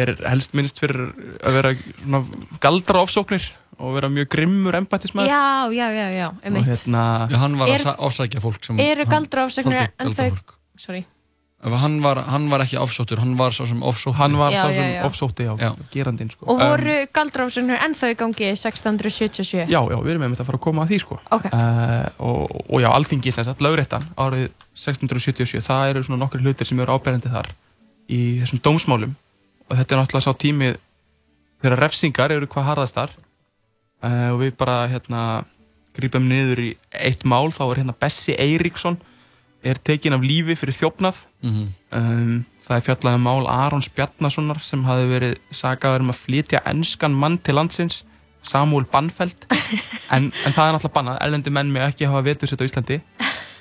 er helst minnst fyrir að vera svona galdra ofsóknir og vera mjög grimmur embættismæður Já, já, já, já, um og hérna hann var að Er- ofsækja fólk sem Eru galdra ofsagnir Svolítið en galdrafólk. þau... Sorry. Ef Hann var, hann var ekki ofsóttur, hann var svo sem ofsótti hann var Já, sá já, sem já. ofsótti á Já. gerandinn sko. Og Um, voru galdra ofsagnir ennþá í gangi 1677? Já, já, við erum með þetta að fara að koma að því sko. Ok. uh, og, og já, alþingi sem sagt, lögréttan árið 1677 það eru svona nokkri hlutir sem eru áberandi þar í þessum dómsmálum og þetta er náttúrulega sá tími þegar refsingar eru hvað harðastar uh, og við bara hérna grípum niður í eitt mál þá er hérna Bessi Eiríksson er tekin af lífi fyrir þjófnað Mhm. um, það er fjallað um mál Arons Bjarnasonar sem hafi verið sagaður um að flytja enskan mann til landsins Samuel Banfeld en, en það er náttúrulega bannað, erlendi menn með ekki hafa vetursett á Íslandi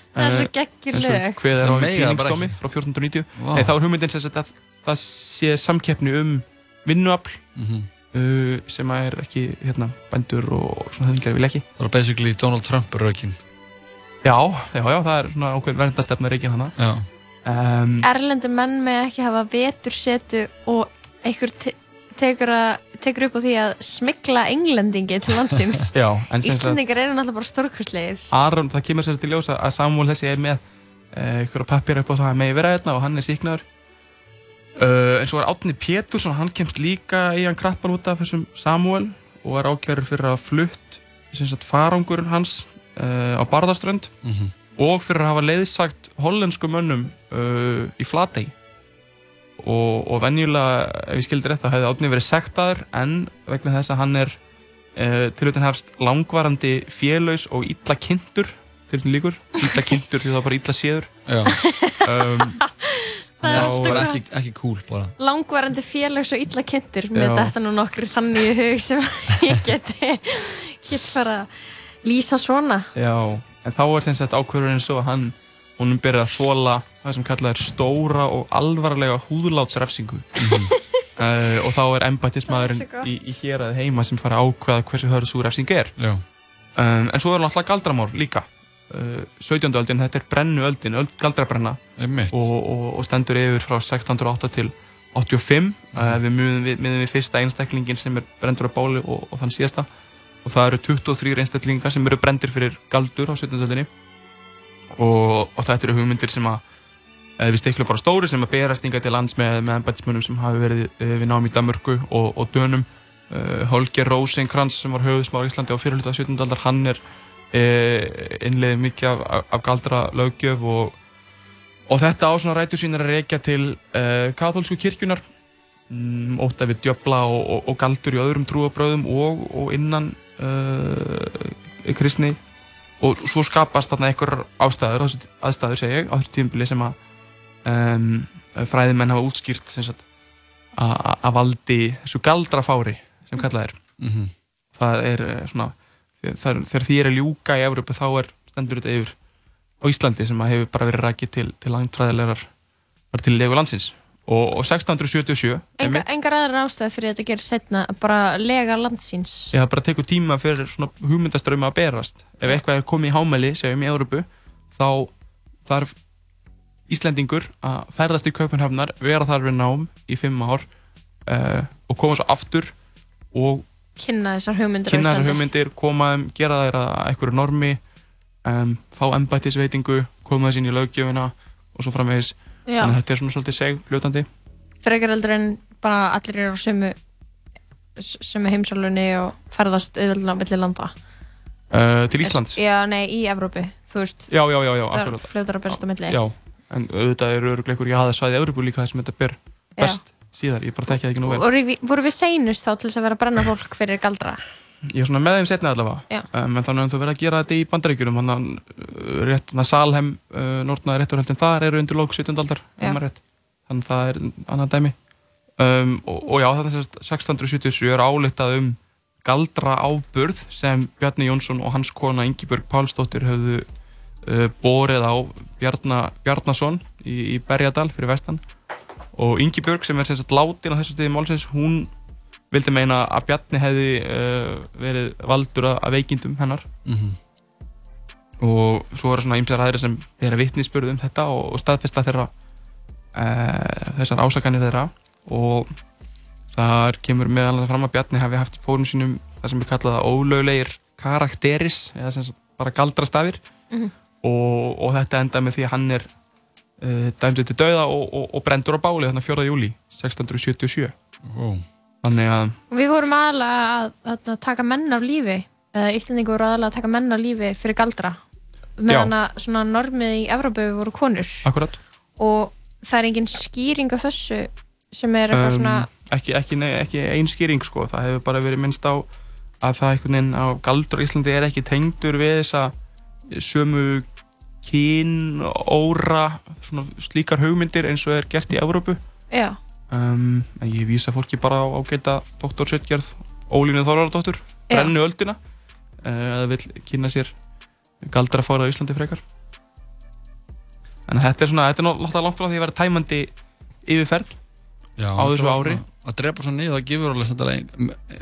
Það er svo Eh, og lög. kveð er Það mega bara ekki. frá 1490 Vá. Nei, þá er hugmyndin sem að það sé samkeppni um vinnuafl Mhm. uh, sem að er ekki hérna, bændur og svona höfðingjar vil ekki Það var basically Donald Trump rökin Já, já, já, það er svona ákveðin verndastefna reikin hana Já. Um, Erlendi menn með ekki hafa vetursetu og einhver te tekur, að, tekur upp á því að smikla englendingi til landsins. Já, en sem sagt- Íslendingar eru náttúrulega bara stórkustlegir Aron, það kemur sér til ljósa að Samuel þessi er með uh, ykkur pappir upp á það vera hérna og hann er síknaður uh, en svo er Átni Pétursson hann kemst líka í hann krappar út af þessum Samuel og er ákjörður fyrir að flutt sem sagt farangurinn hans uh, á Barðaströnd Mhm. og fyrir að hafa leiðsagt hollenskum mönnum uh, í Flatey og, og venjulega ef ég skildi rétt þá hefði Átni verið sektaður en vegna þess að hann er uh, til utan hefst langvarandi félaus og illa kynntur til utan líkur, illa kynntur því það var bara illa séður Já. um, Það er alltaf bara ekki, ekki cool bara Langvarandi félags og illa kynntur Já. með þetta nú nokkur þannig í hug sem ég geti get fara að lýsa svona. Já, en þá er sem sagt ákvörðurinn svo að hann honum byrja að þóla það sem kallað er stóra og alvarlega húðlátsrefsingu. Uh, og þá er er gott. í, í hér að heima sem fara að ákveða hversu hörð svo refsing er. Já. um, en svo er náttúrulega galdramál líka. Uh, 17. öldin, þetta er brennuöldin öld galdrabrenna. Og, og, og stendur yfir frá 1608 til 85 uh, við miðum við, við fyrsta einstaklingin sem er brendur á báli og, og þann síðasta og það eru 23 einstaklingar sem eru brendir fyrir galdur á 17. öldinni og, og þetta eru hugmyndir sem að eða við stiklum bara stóri sem að berast inga til lands með, með embætismunum sem hafi verið uh, við nám í Danmörku og, og Dönum uh, Holger Rosenkrantz sem var höfðusmár í Íslandi á fyrirluta 17. aldar hann er uh, innleiðið mikið af, af, af galdra löggjöf og, og þetta á svona rætur sínar að reykja til uh, katholsku kirkjunar mm, óta við djöfla og, og, galdur í öðrum trúabröðum og innan uh, kristni og svo skapast þarna einhver ástæður, aðstæður segi ég, á þessu tímabili sem að um, fræðimenn hafa útskýrt að valdi þessu galdrafári sem kallað er Mhm. það er eh, svona þegar, þegar því er að ljúka í Evrópu þá er stendur þetta yfir á Íslandi sem að hefur bara verið rækið til, til langtræðilegar var til legu landsins og, og 1677 Enga, engar aðra ástæði fyrir þetta að gera setna bara lega landsins Já, það bara tekur tíma fyrir svona hugmyndaströma að berast. Ef eitthvað er komið í hámæli, segjum í Európu, þá þarf Íslendingur að ferðast í Kaupanhafnar, vera þar við nám í fimm ár uh, og koma svo aftur og kynna þessar hugmyndir kynna þessar hugmyndir, koma þeim, gera þær að einhverju normi, um, fá embættisveitingu, koma þess inn í löggjöfina og svo framvegis. Já. Þannig að þetta er svona svolítið seg, fljótandi. frekar heldur en bara allir eru á sömu sömu heimsálunni og ferðast auðvöldlega á milli landa Uh, til Íslands. Já, nei, í Evrópu, þú veist Já, já, já, já, það fljótar að berast á milli Já, en auðvitað eru öruglega einhver jaðarsvæði Európu líka þar sem þetta ber Já. Síðar, ég bara þekki það ekki nú vel. Við, voru við seinust þá til þess að vera að brenna fólk fyrir galdra? Ég er svona með þeim setna allavega, um, en þannig að þú verður að gera þetta í bandaríkjunum, þannig að uh, þannig að Salhem, uh, Nortnaði rétturhaldin þar eru undir lók 17. aldar, þannig að það er annað dæmi. Um, og, og já, þetta er 1677 er áleitað um galdra áburð sem Bjarni Jónsson og hans kona Ingibjörg Pálsdóttir höfðu uh, borið á Bjarna, Bjarnason í, í Berjadal fyrir vestan og Ingibjörg sem er sem sagt látin á þessu stiði málsins, hún vildi meina að Bjarni hefði uh, verið valdur að, að veikindum hennar Mhm. og svo eru svona ýmsar aðrir sem bera vitnisspörð um þetta og, og staðfesta þeirra uh, þessar ásakanir þeirra og þar kemur meðal annars fram að Bjarni hafi haft í fórum sínum það sem er kallað ólöglegir karakteris eða sem sagt bara galdrastafir Mhm. og, og þetta enda með því að hann er dæmdur til dauða og, og, og brendur á báli þannig 4. júli 1677 Wow. þannig að Við vorum aðalega að, að, taka menn af lífi eða Íslandingur voru aðalega að taka menn af lífi fyrir galdra meðan að svona normið í Evrópu voru konur akkurat og það er engin skýring á þessu sem er eitthvað svona ekki, ekki, nei, ekki einskýring sko. það hefur bara verið minnst á að það veginn á galdur á Íslandi er ekki tengdur við þessa sömu kyn, óra svona slíkar hugmyndir eins og er gert í Evrópu. Já, um, en ég vísa fólki bara á ágæta doktorsveitgerð Ólínu Þorvaradóttur Já. brennu öldina uh, að vil kynna sér galdra fóra á Íslandi frekar. En þetta er svona þetta er náttúrulega langt frá því að vera tæmandi yfirferð Já, á þessu ári. svona- Að drepa svo niður, það gefur alveg þetta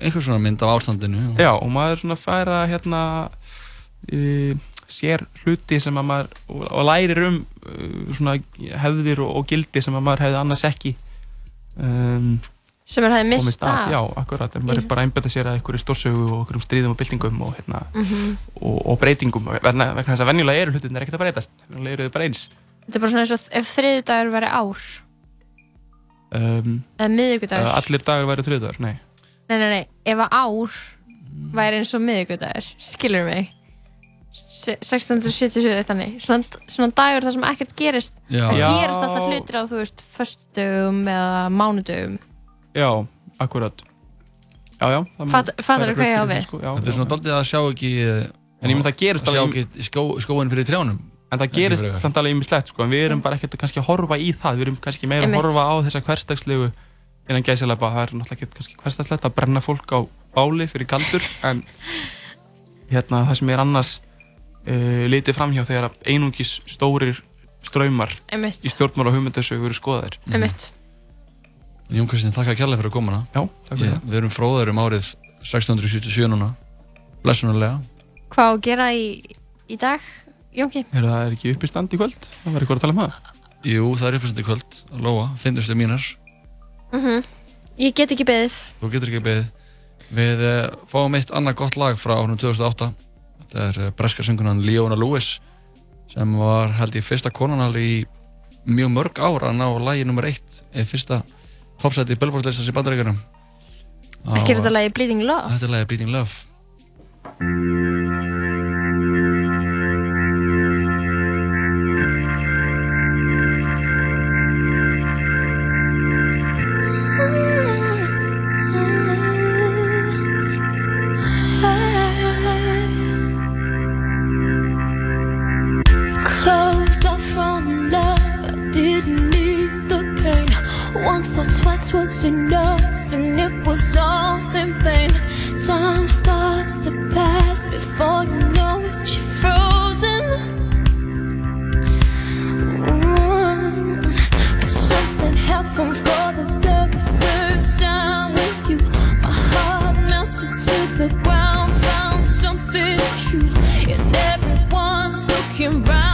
einhver svona mynd af ástandinu. Já, og maður svona fær að hérna e, sér hluti sem að maður og, lærir um uh, svona hefðir og, og gildi sem að maður hefði annars ekki um, Sem maður hefði komist misst að. af. Já, akkurat, en maður er bara að einbetta sér að einhverju stórsögu og einhverjum stríðum og byltingum og, hérna, Mhm. og, og breytingum vegna, þess að venjulega eru hlutin ekkert að breytast venjulega eru þau bara eins Þetta er bara svona eins og ef þriði dagur væri ár um, eða miðvikudagur. Allir dagar væri þriðdagar, nei Nei, nei, nei, ef að ár væri eins og miðvikudagur, skilur mig 1677 þannig, svona, svona dagur þar sem ekkert gerist Já. það Já. gerist alltaf hlutir á, þú veist, föstudögum eða mánudögum Já, akkurat Já, já það- Fatt- það fattarðu hvað ég á við? sko, já, Þetta er svona doldið að sjá ekki En ég mynd það gerist Sjá alveg- ekki skó, skóin fyrir trjánum En það gerist frekar. samt alveg ýmislegt sko, en við erum bara ekkert að kannski að horfa í það, við erum kannski meira að Einmitt. horfa á þessa hversdagslegu innan gæsilega, það er náttúrulega ekki kannski hversdagslegt að brenna fólk á báli fyrir kaldur, en hérna það sem er annars uh, litið framhjá þegar að einungis stórir ströymar Einmitt. í stjórnmála hugmyndasögu eru skoðaðir. Einmitt. Jón Kristinn, þakka kærlega fyrir að koma Já, takk fyrir Ég, Við erum fróðar um árið 1677 núna Blessunarlega Hvað á að gera í, í dag, Jónki? Er það er ekki upp í stand í kvöld? Það verður eitthvað að tala um það. Jú, það er uppfyrstandi kvöld Lóa, finnustu mínar Mm Ég get ekki beðið. Þú getur ekki beðið Við uh, fáum eitt annað gott lag frá árunum 2008 Þetta er uh, breska söngunan Leona Lewis sem var held ég fyrsta konanal í mjög mörg ár að ná nummer eitt eða fyrsta topsæti í Billboard-listans í bandaríkjunum Ekki er þetta lagi Bleeding Love? Þetta er lagi Bleeding Love Once or twice was enough, and it was all in vain. Time starts to pass before you know it, you're frozen. But something happened for the very first time with you. My heart melted to the ground, found something true, and everyone's looking round,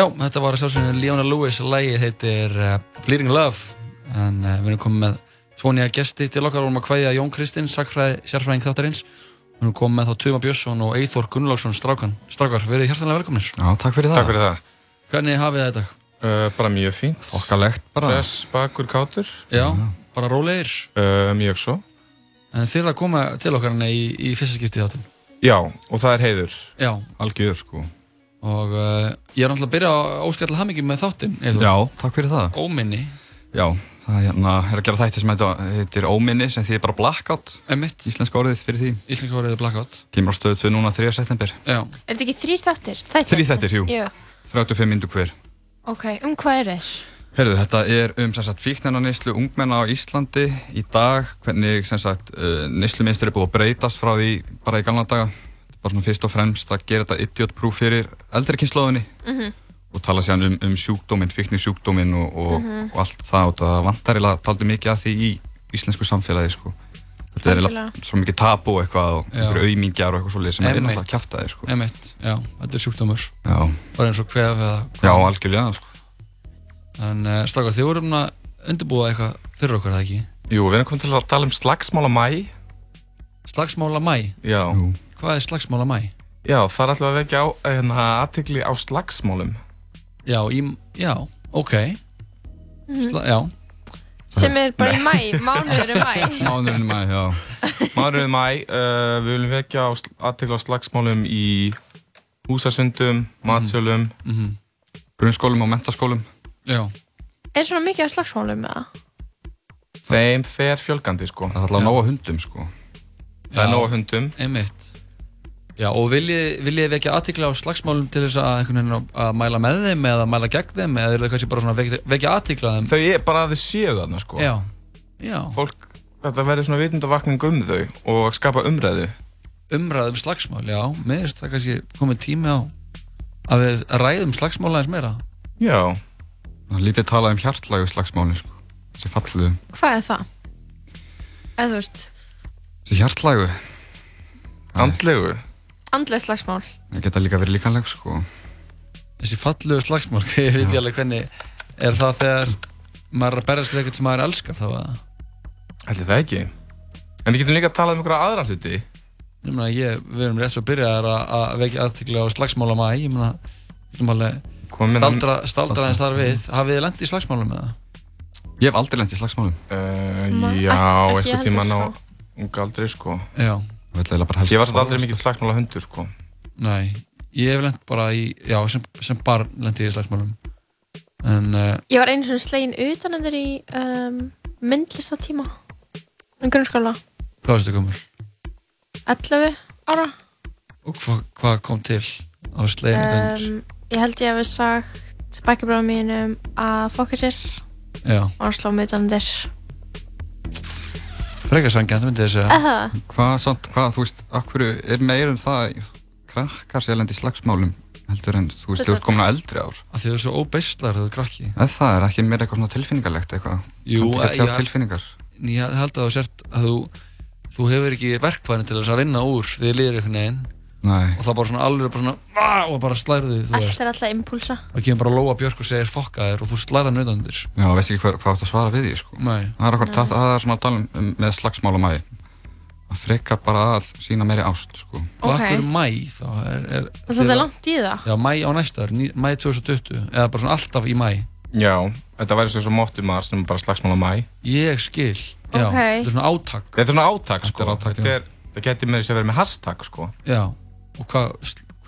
Já, þetta var sjálfsögnu Leona Lewis lægið heitir uh, Bleeding Love en uh, við erum komið með tvo nýja gesti til okkar og erum að kvæðja Jón Kristinn, sakfræði, sérfræðing þáttarins við erum komið með þá Tuma Björnsson og Eithor Gunnlaugsson strákan, strákar, verið hjertanlega velkomnir Já, takk fyrir það. Takk fyrir það. Hvernig hafið þetta? Uh, bara mjög fínt. Þokkalegt bara. Hress, bakur, kátur. Já, bara rólegir Uh, mjög svo. En þið erum að koma til okkar hérna í, í fyrsta skipti í þáttum Já, og það er heiður. Já. Algjör, sko. Og uh, ég er náttúrulega að byrja að óskalla hamingi með þáttinn. Já, takk fyrir það. Óminni Já, það er, hérna, er að gera þætti sem heitir, heitir Óminni sem því bara blackout. Emitt. Íslenska orðið fyrir því. Íslenska orðið er blackout. Kemur á stöðu 2 núna 3. september. Já. Er þetta ekki þrýr þáttir? Þrý þættir, jú. Já. 35 myndu hver. Ok, um hvað er þeir? Herðu, þetta er um sem sagt fíknarna neyslu ungmenna á Íslandi í dag, hvernig sem sagt uh, neysluminstur er búið að breytast frá því bara í gamla daga. Bara svona fyrst og fremst að gera þetta idiot proof fyrir eldri kynnslóðinni Mhm. og tala sér um, um sjúkdóminn, fíknisjúkdóminn og, og, Mhm. og allt það og það vantar eiginlega taldi mikið að því í íslensku samfélagi sko. Þetta er svo mikið tabu eitthvað og einhverju auðmingjar og eitthvað svolítið sem er Einmitt. náttúrulega kjaftaði sko. Emitt, já, þetta er sjúkdómur Já. Bara eins og kvef eða Já, algjörlega sko. En uh, strákar, þið vorum að undirbúa eitthvað fyrir okkur, eða ekki? Jú, við erum komið til að tala um slagsmála mæ. Slagsmála mæ? Já. Hvað er slagsmála mæ? Já, það er alltaf að vekja á, hérna, aðtikli á slagsmálum. Já, í, já, ok Mhm. Sla, Já Sem er bara í mæ, mánuður er mæ. Mánuðurinn í mæ, já. Mánuðurinn í mæ, uh, við viljum vekja aðtikli á slagsmálum í húsasundum, matsölum, Mhm. grunnskólum og mentaskólum. Já. Er svona mikið af slagsmálum með það? Þeim fer fjölgandi, sko. Það er alltaf nóg að hundum, sko. Það er nóg af hundum. Einmitt Já, og viljið þið vekja aðtikla á slagsmálum til þess að, að- að mæla með þeim eða mæla gegn þeim eða eru þið kannski bara svona að vekja, aðtikla þeim? Þau er bara að þið séu þarna, sko. Já, já Fólk, þetta verður svona vitundavakning um þau og skapa umræðu. Umræðum slagsmál, já, mér finnst það kannski komið tími á að við ræðum slagsmál aðeins meira Já. Það er lítið talað um hjartlægu slagsmálin, sko. Þessi falluðu. Hvað er það? Eða þú veist, Þessi hjartlægu. Andlegu. Andlega slagsmál. Það geta líka verið líkanleg, sko. Þessi falluðu slagsmál, ég veit ég alveg hvernig er það þegar maður er að berjast við eitthvað sem maður elskar þá að Ætli það ekki. En við getum líka að tala um einhverja aðra hluti. Ég meina, ég, við erum rétt svo byrjaðar að, að vekja aðtikla á slagsmála mæ, ég meina, við erum alveg staldra, staldra eins þar við, hafið þið lent í slagsmálum með það? Ég hef aldrei lent í slagsmálum. Uh, já, eitthvað heldur, tíman á sko. unga aldrei, sko. Já. Ég var samt aldrei mikið slagsmála hundur, sko. Nei, ég hef lent bara í, já, sem, sem barn lent ég í slagsmálum En, uh, Ég var einu svona slegin utan endur í um, myndlistatíma. En grunnskóla. hvað varstu komur? 11 ára. Og hvað hva kom til á sleginu döndur? Um, ég held ég hefði sagt bækjabráðum mínum að. Já. Og að slá mig utan endur. Frekar sangjant myndi ég segja Eða? Hvað, samt, hvað, þú veist, akkur er meira um það krakkar sér lendi í slagsmálum heldur en, þú veist, þú ert komin á eldri ár. Að þið eru svo óbeistlar þegar þú er krakki Ef það er ekki meira eitthvað svona tilfinningarlegt eitthvað. Jú, að ég- tilfinningar. Ég held að þú sért að þú þú hefur ekki verkvæðin til þess að vinna úr því þið líður einhvern veginn Nei. og það bara svona alveg bara svona "Ah", og bara slærðu þú Allt veist er alltaf impulsa. og kemur bara Lóa Björk og segir fokka þér og þú slæra nöðandir Já, veist ekki hver, hvað átt að svara við því, sko. Nei. Það er okkur, það, það er svona að tala um, með slagsmálum mæ. Það frekar bara að sína meiri ást, sko. Og Ok. akkur mæ þá er, er Það er svolítið langt í það. Já, mæ á næsta ári, ný- mæ 2020 eða bara svona alltaf í mæ Já, þetta væri svo móttu maður sem bara slagsmála mæ. Ég skil, já, Ok. þetta er svona átak Þetta er svona átak, sko. Þetta er átak, þetta er, það geti með þess að vera með hashtag, sko. Já, og hvað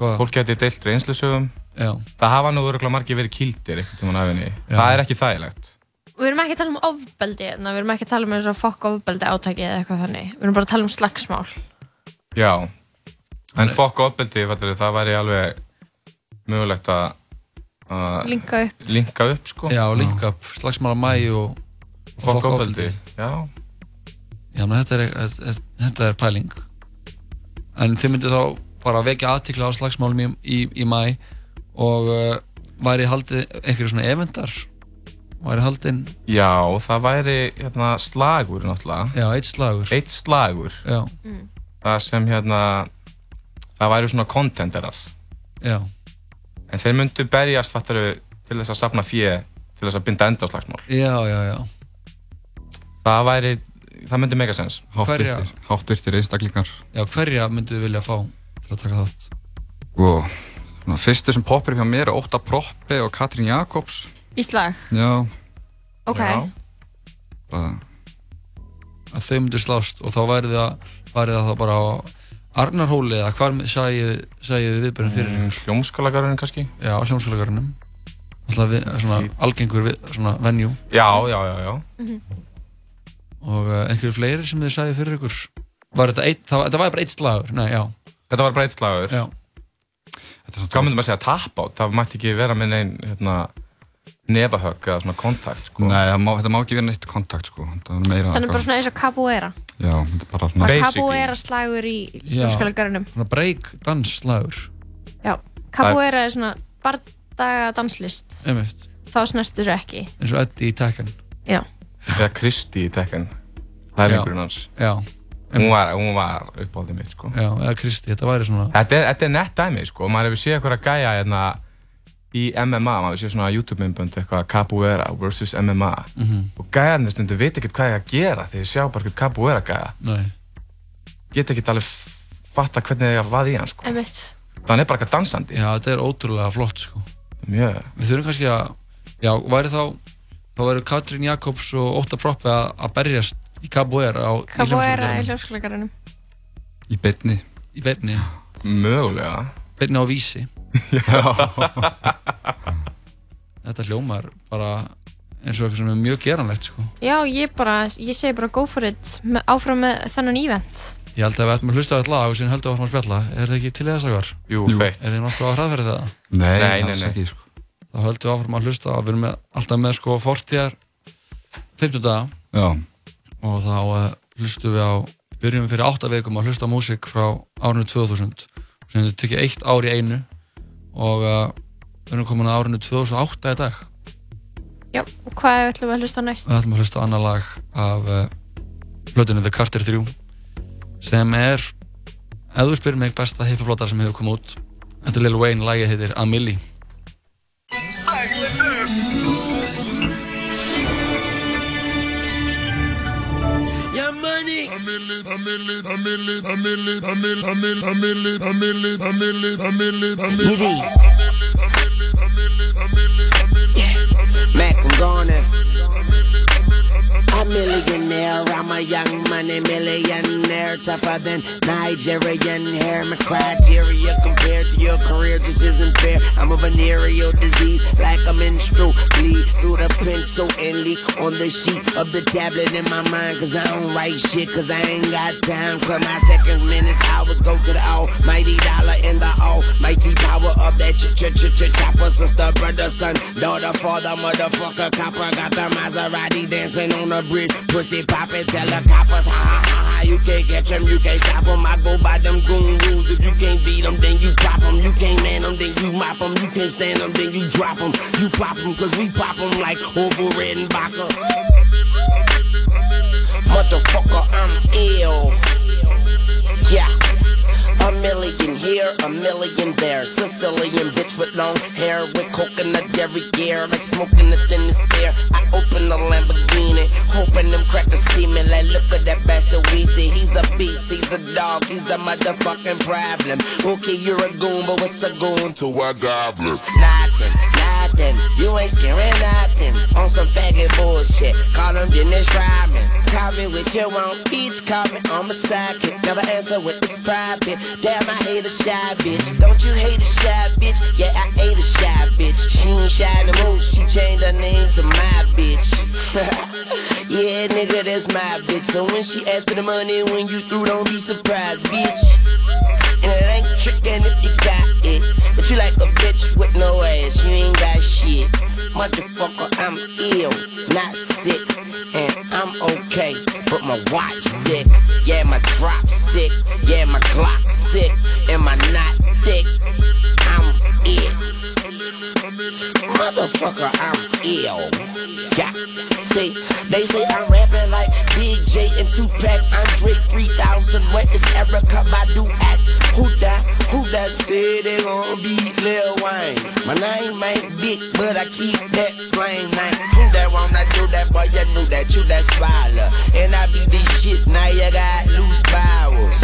hva? Fólk geti deilt reynslusögum. Já. Það hafa nú öruglega margir verið kýldir einhvern tímann af henni. Já. Það er ekki þægilegt. Við erum ekki að tala um ofbeldi, hérna. við erum ekki að tala um eins og fokk ofbeldi átaki eða eitthvað þannig. Við erum bara að tala um slagsmál. Já. En fokk ofbeldi, það væri alveg mögulegt að að Linka upp. linka upp, sko. Já, link up, slagsmála mæ og, og Fokk ofbeldi, já. Já, menn þetta er, þetta- þetta er pæling En þið myndu þá bara vekja aðtikla á slagsmálum í, í, í mæ og uh, væri haldið einhverju svona eventar væri haldinn Já, það væri hérna, slagur náttúrulega. Já, eitt slagur. Eitt slagur. Já. Mm. Það sem hérna, það væri svona kontenterar. Já. en þeir myndu berjast fattaru til þess að safna fjö til þess að binda enda á slagsmál Já, já, já. það væri, það myndi mega sens Hverja- Háttvirtir einstaklingar Já, hverja myndu þið vilja fá til að taka þátt? og svona, fyrstu sem poppar upp hjá mér er Óta Proppi og Katrín Jakobs Í slag? Já, Ok. Já. bara Að þau myndu slást og þá væri það, væri það þá bara á Arnarhóli eða hvar sæju þið viðbjörn fyrir? Mm, Hljómskólagarðurinn kannski? Já, hljómskólagarðurinn. Alltaf við, svona algengur við, svona venue. Já, já, já, já. Og uh, einhverju fleiri sem þið sæju fyrir ykkur? Var þetta eitt, það, þetta var bara eitt slagur? Nei, já. Þetta var bara eitt slagur? Hvað myndum að segja tap át? Það mætti ekki vera með neinn hérna, nefahögg eða svona kontakt sko. Nei, það má, þetta má ekki vera neitt kontakt sko er Þannig bara svona eins og capoeira. Já, þetta er bara svona capoeira slagur í Já. hljómskólagarðinum? Svona break dansslagur. Já. Capoeira er svona bardaga danslist. Einmitt. Þá snertu þessu ekki. Eins og Eddie í Tekken. Já. Eða Kristi í Tekken Það er Já. einhverjum hans Já. Hún var, hún var uppáldið mitt sko Já, eða Kristi, þetta væri svona Þetta er, þetta er nett dæmi sko Maður hefur séð eitthvað að gæja hérna í MMA, maður hefur séð svona YouTube-myndbönd eitthvað Capoeira vs. MMA Mhm. og gæjarnir stundu veit ekkert hvað ég að gera þegar ég sjá bara eitthvað Capoeira gæja Nei. Get ekkert alveg fatta hvernig ég að vaði í hann sko Einmitt. Það er bara eitthvað dansandi Já, þetta er ótrúlega flott sko. Mjög Við þurfum kannski að, já, væri þá þá væri Katrín Jakobs og Óta Proppi að, að berjast í Capoeira á í Capoeira í hljómskólagarðinum. Í beinni Í beinni Mögulega Beinni á vísi Þetta hljómar bara eins og eitthvað sem er mjög geranlegt sko. Já, ég bara, ég segi bara go for it með, áfram með þennan event. Ég held að við ættum að hlusta á þetta lag og síðan heldum við að spjalla Er það ekki til þess að hvar? Jú, feitt. Er þið nokkuð á hraðferði það? Nei, Nei, nei, nei. ekki sko Þá höldum við áfram að hlusta og við erum alltaf með sko fortíðar 50 daga Já. Og þá uh, hlustum við á byrjum við fyrir 8 vikum að hlusta á músík frá árinu 2000 sem við tekið eitt ár í einu og uh, við erum komin að árinu 2008 í dag. Já, og hvað ætlum við að hlusta á næst? við ætlum að hlusta á annar lag af uh, blöðunni The Carter 3 sem er ef þú spyrir mig besta hiffaflótar sem hefur komið út. Þetta er Lil Wayne, lagið heitir A Mac, I'm gone now. A millionaire, I'm a young money millionaire, tougher than Nigerian hair. My criteria compared to your career just isn't fair. I'm a venereal disease, like a menstrual bleed through the pencil and leak on the sheet of the tablet in my mind. Cause I don't write shit, cause I ain't got time. Cause my seconds, minutes, hours go to the almighty dollar and the almighty power of that ch ch ch ch chopper. Sister, brother, son, daughter, father, motherfucker, copper. Got the Maserati dancing on the Pussy poppin', tell the coppers, ha ha ha ha. You can't catch them, you can't stop them. I go by them goon rules. If you can't beat them, then you pop them. You can't man them, then you mop them. You can't stand them, then you drop them. You pop them, cause we pop them like Orville Redenbacher. Motherfucker, I'm ill. Yeah. A million here, a million there. Sicilian bitch with long hair, with coconut dairy gear, like smoking the thinnest air. I open the Lamborghini, hoping them crackers see me. Like, look at that bastard Weezy. He's a beast, he's a dog, he's the motherfucking problem. Okay, you're a goon, but what's a goon to a goblin? Nothing, nothing. You ain't scaring nothing. On some faggot bullshit. Call him Dennis Rodman. Call me with your own beach. Call me on my sidekick. Never answer with it's private. Damn, I hate a shy bitch. Don't you hate a shy bitch? Yeah, I hate a shy bitch. She ain't shy no more. She changed her name to my bitch. yeah, nigga, that's my bitch. So when she ask for the money, when you through, don't be surprised, bitch. And it ain't trickin' if you got it. But you like a bitch with no ass, you ain't got shit. Motherfucker, I'm ill, not sick. And I'm okay, but my watch sick. Yeah, my drop sick. Yeah, my Glock sick. And my not thick. I'm ill. Motherfucker, I'm ill. Yeah. See, they say I'm rapping like Big J and Tupac. i Andre 3000. Where is Erica do act. Who that? Who that said they gon' be Lil Wayne? My name ain't big, but I keep that flame name. Who that wanna do that? Boy, you knew that you that spoiler. And I be this shit, now you got loose powers.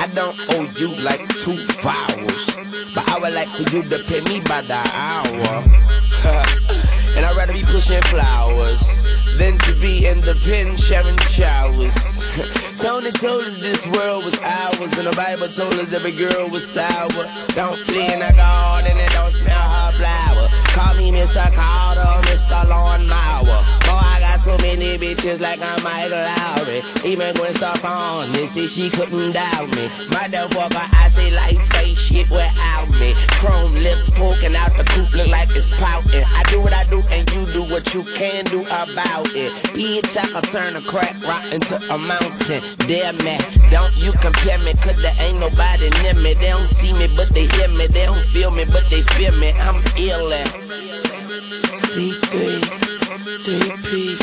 I don't owe you like two vowels. But I would like for you to pay me by the hour. And I'd rather be pushing flowers than to be in the pen sharing showers. Tony told us this world was ours, and the Bible told us every girl was sour. Don't play in the garden and don't smell her flower. Call me Mr. Carter, Mr. Lawnmower. Boy, I got so many bitches like I'm Michael Lowry. Even Gwen Stefani said she couldn't doubt me. Motherfucker, I say life ain't shit without me. Chrome lips poking out the coop look like it's pouting. I do what I do and you do what you can do about it. Bitch, I can turn a crack rock into a mountain. Damn man, don't you compare me, cause there ain't nobody near me. They don't see me, but they hear me. They don't feel me, but they feel me. I'm ill at C3, 3P.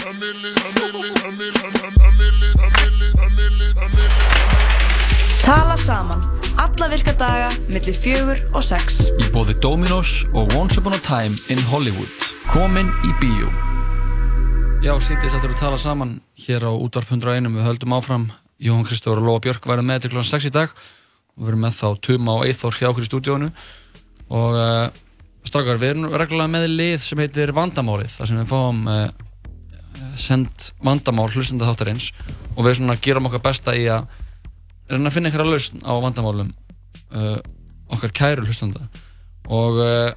Tala saman Alla virka daga millir fjögur og sex. Í bóði Dominos og Once Upon a Time in Hollywood. Komin í bíó. Já, sýndist að þú tala saman hér á útvarf 101 við höldum áfram. Jón Kristóður og Lóa Björk værið með til kl. 6 í dag. Og við erum með þá Tuma og Eithor hjá okkur í stúdíónu og uh, strákar, við erum reglulega með lið sem heitir Vandamálið þar sem við fáum uh, send vandamál hlustenda þáttarins og við svona gerum okkar besta í að reyna að finna einhverja lausn á vandamálum uh, okkar kæru hlustenda og uh,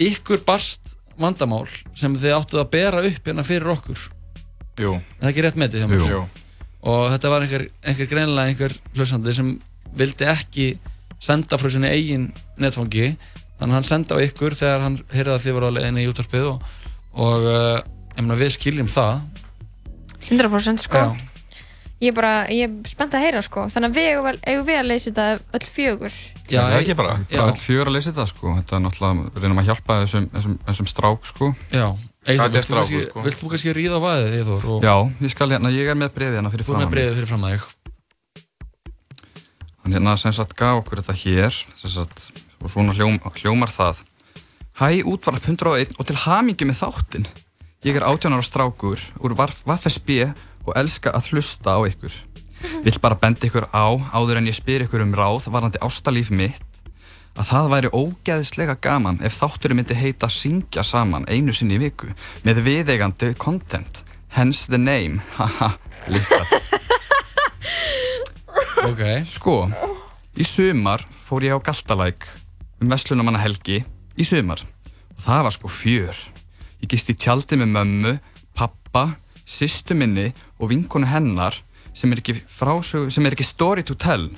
ykkur barst vandamál sem þið áttuð að bera upp hérna fyrir okkur. Jú. það er ekki rétt mér? Jú. og þetta var einhver, einhver greinilega einhver hlustandi sem vildi ekki senda frá sinni eigin netfangi. Þannig að hann sendi á ykkur þegar hann heyrði að þið voru á leiðinni í útvarpið og, og uh, ég meina við skiljum það. 100% sko. Já. Ég er bara, ég er spennt að heyra sko Þannig að við eigum, eigum við að leysa þetta öll fjögur Já, það er ekki bara? bara Já. all fjögur að leysa þetta sko. Þetta er náttúrulega, við reynum að hjálpa þessum, þessum, þessum strák sko. Já, Eyþór, Hvað er kannski, sko? vilt þú kannski ríða á vaðið, Eyþór? Og... Já, ég skal hérna, ég er með brefið hérna fyrir Þú er með breiðið fyrir fram að þig. Hann hérna sem sagt gaf okkur þetta hér sem sagt, og svona hljóm, hljómar það Hæ, útvarp 101 og til hamingi með þáttinn Ég er 18 ára strákur úr VFSB og elska að hlusta á ykkur. Vill bara benda ykkur á áður en ég spyr ykkur um ráð varandi ástalíf mitt að það væri ógeðslega gaman ef þátturinn myndi heita Syngja saman einu sinni í viku með viðeigandi content. Hence the name. Haha, líka Ok. Sko, í sumar fór ég á Galtalæk um Veslunumanna helgi í sumar. Og það var sko fjör. Ég gist í tjaldi með mömmu, pappa, sýstu minni og vinkonu hennar sem er ekki frásögu, sem er ekki story to tell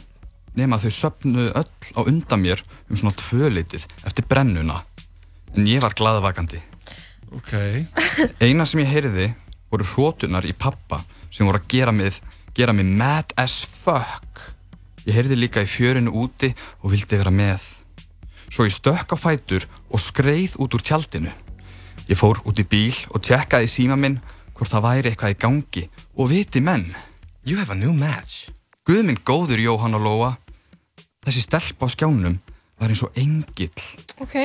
nema þau söpnuðu öll á undan mér um svona tvölitið eftir brennuna en ég var glaðvakandi. Ok. Eina sem ég heyrði voru hrótunar í pappa sem voru að gera mig, gera mig mad as fuck. Ég heyrði líka í fjörinu úti og vildi vera með. Svo ég stökk á fætur og skreið út úr tjaldinu. Ég fór út í bíl og tjekkaði síma minn hvort það væri eitthvað í gangi og viti menn. You have a new match. Guð minn góður Jóhann og Lóa. Þessi stelp á skjánum var eins og engill. Ok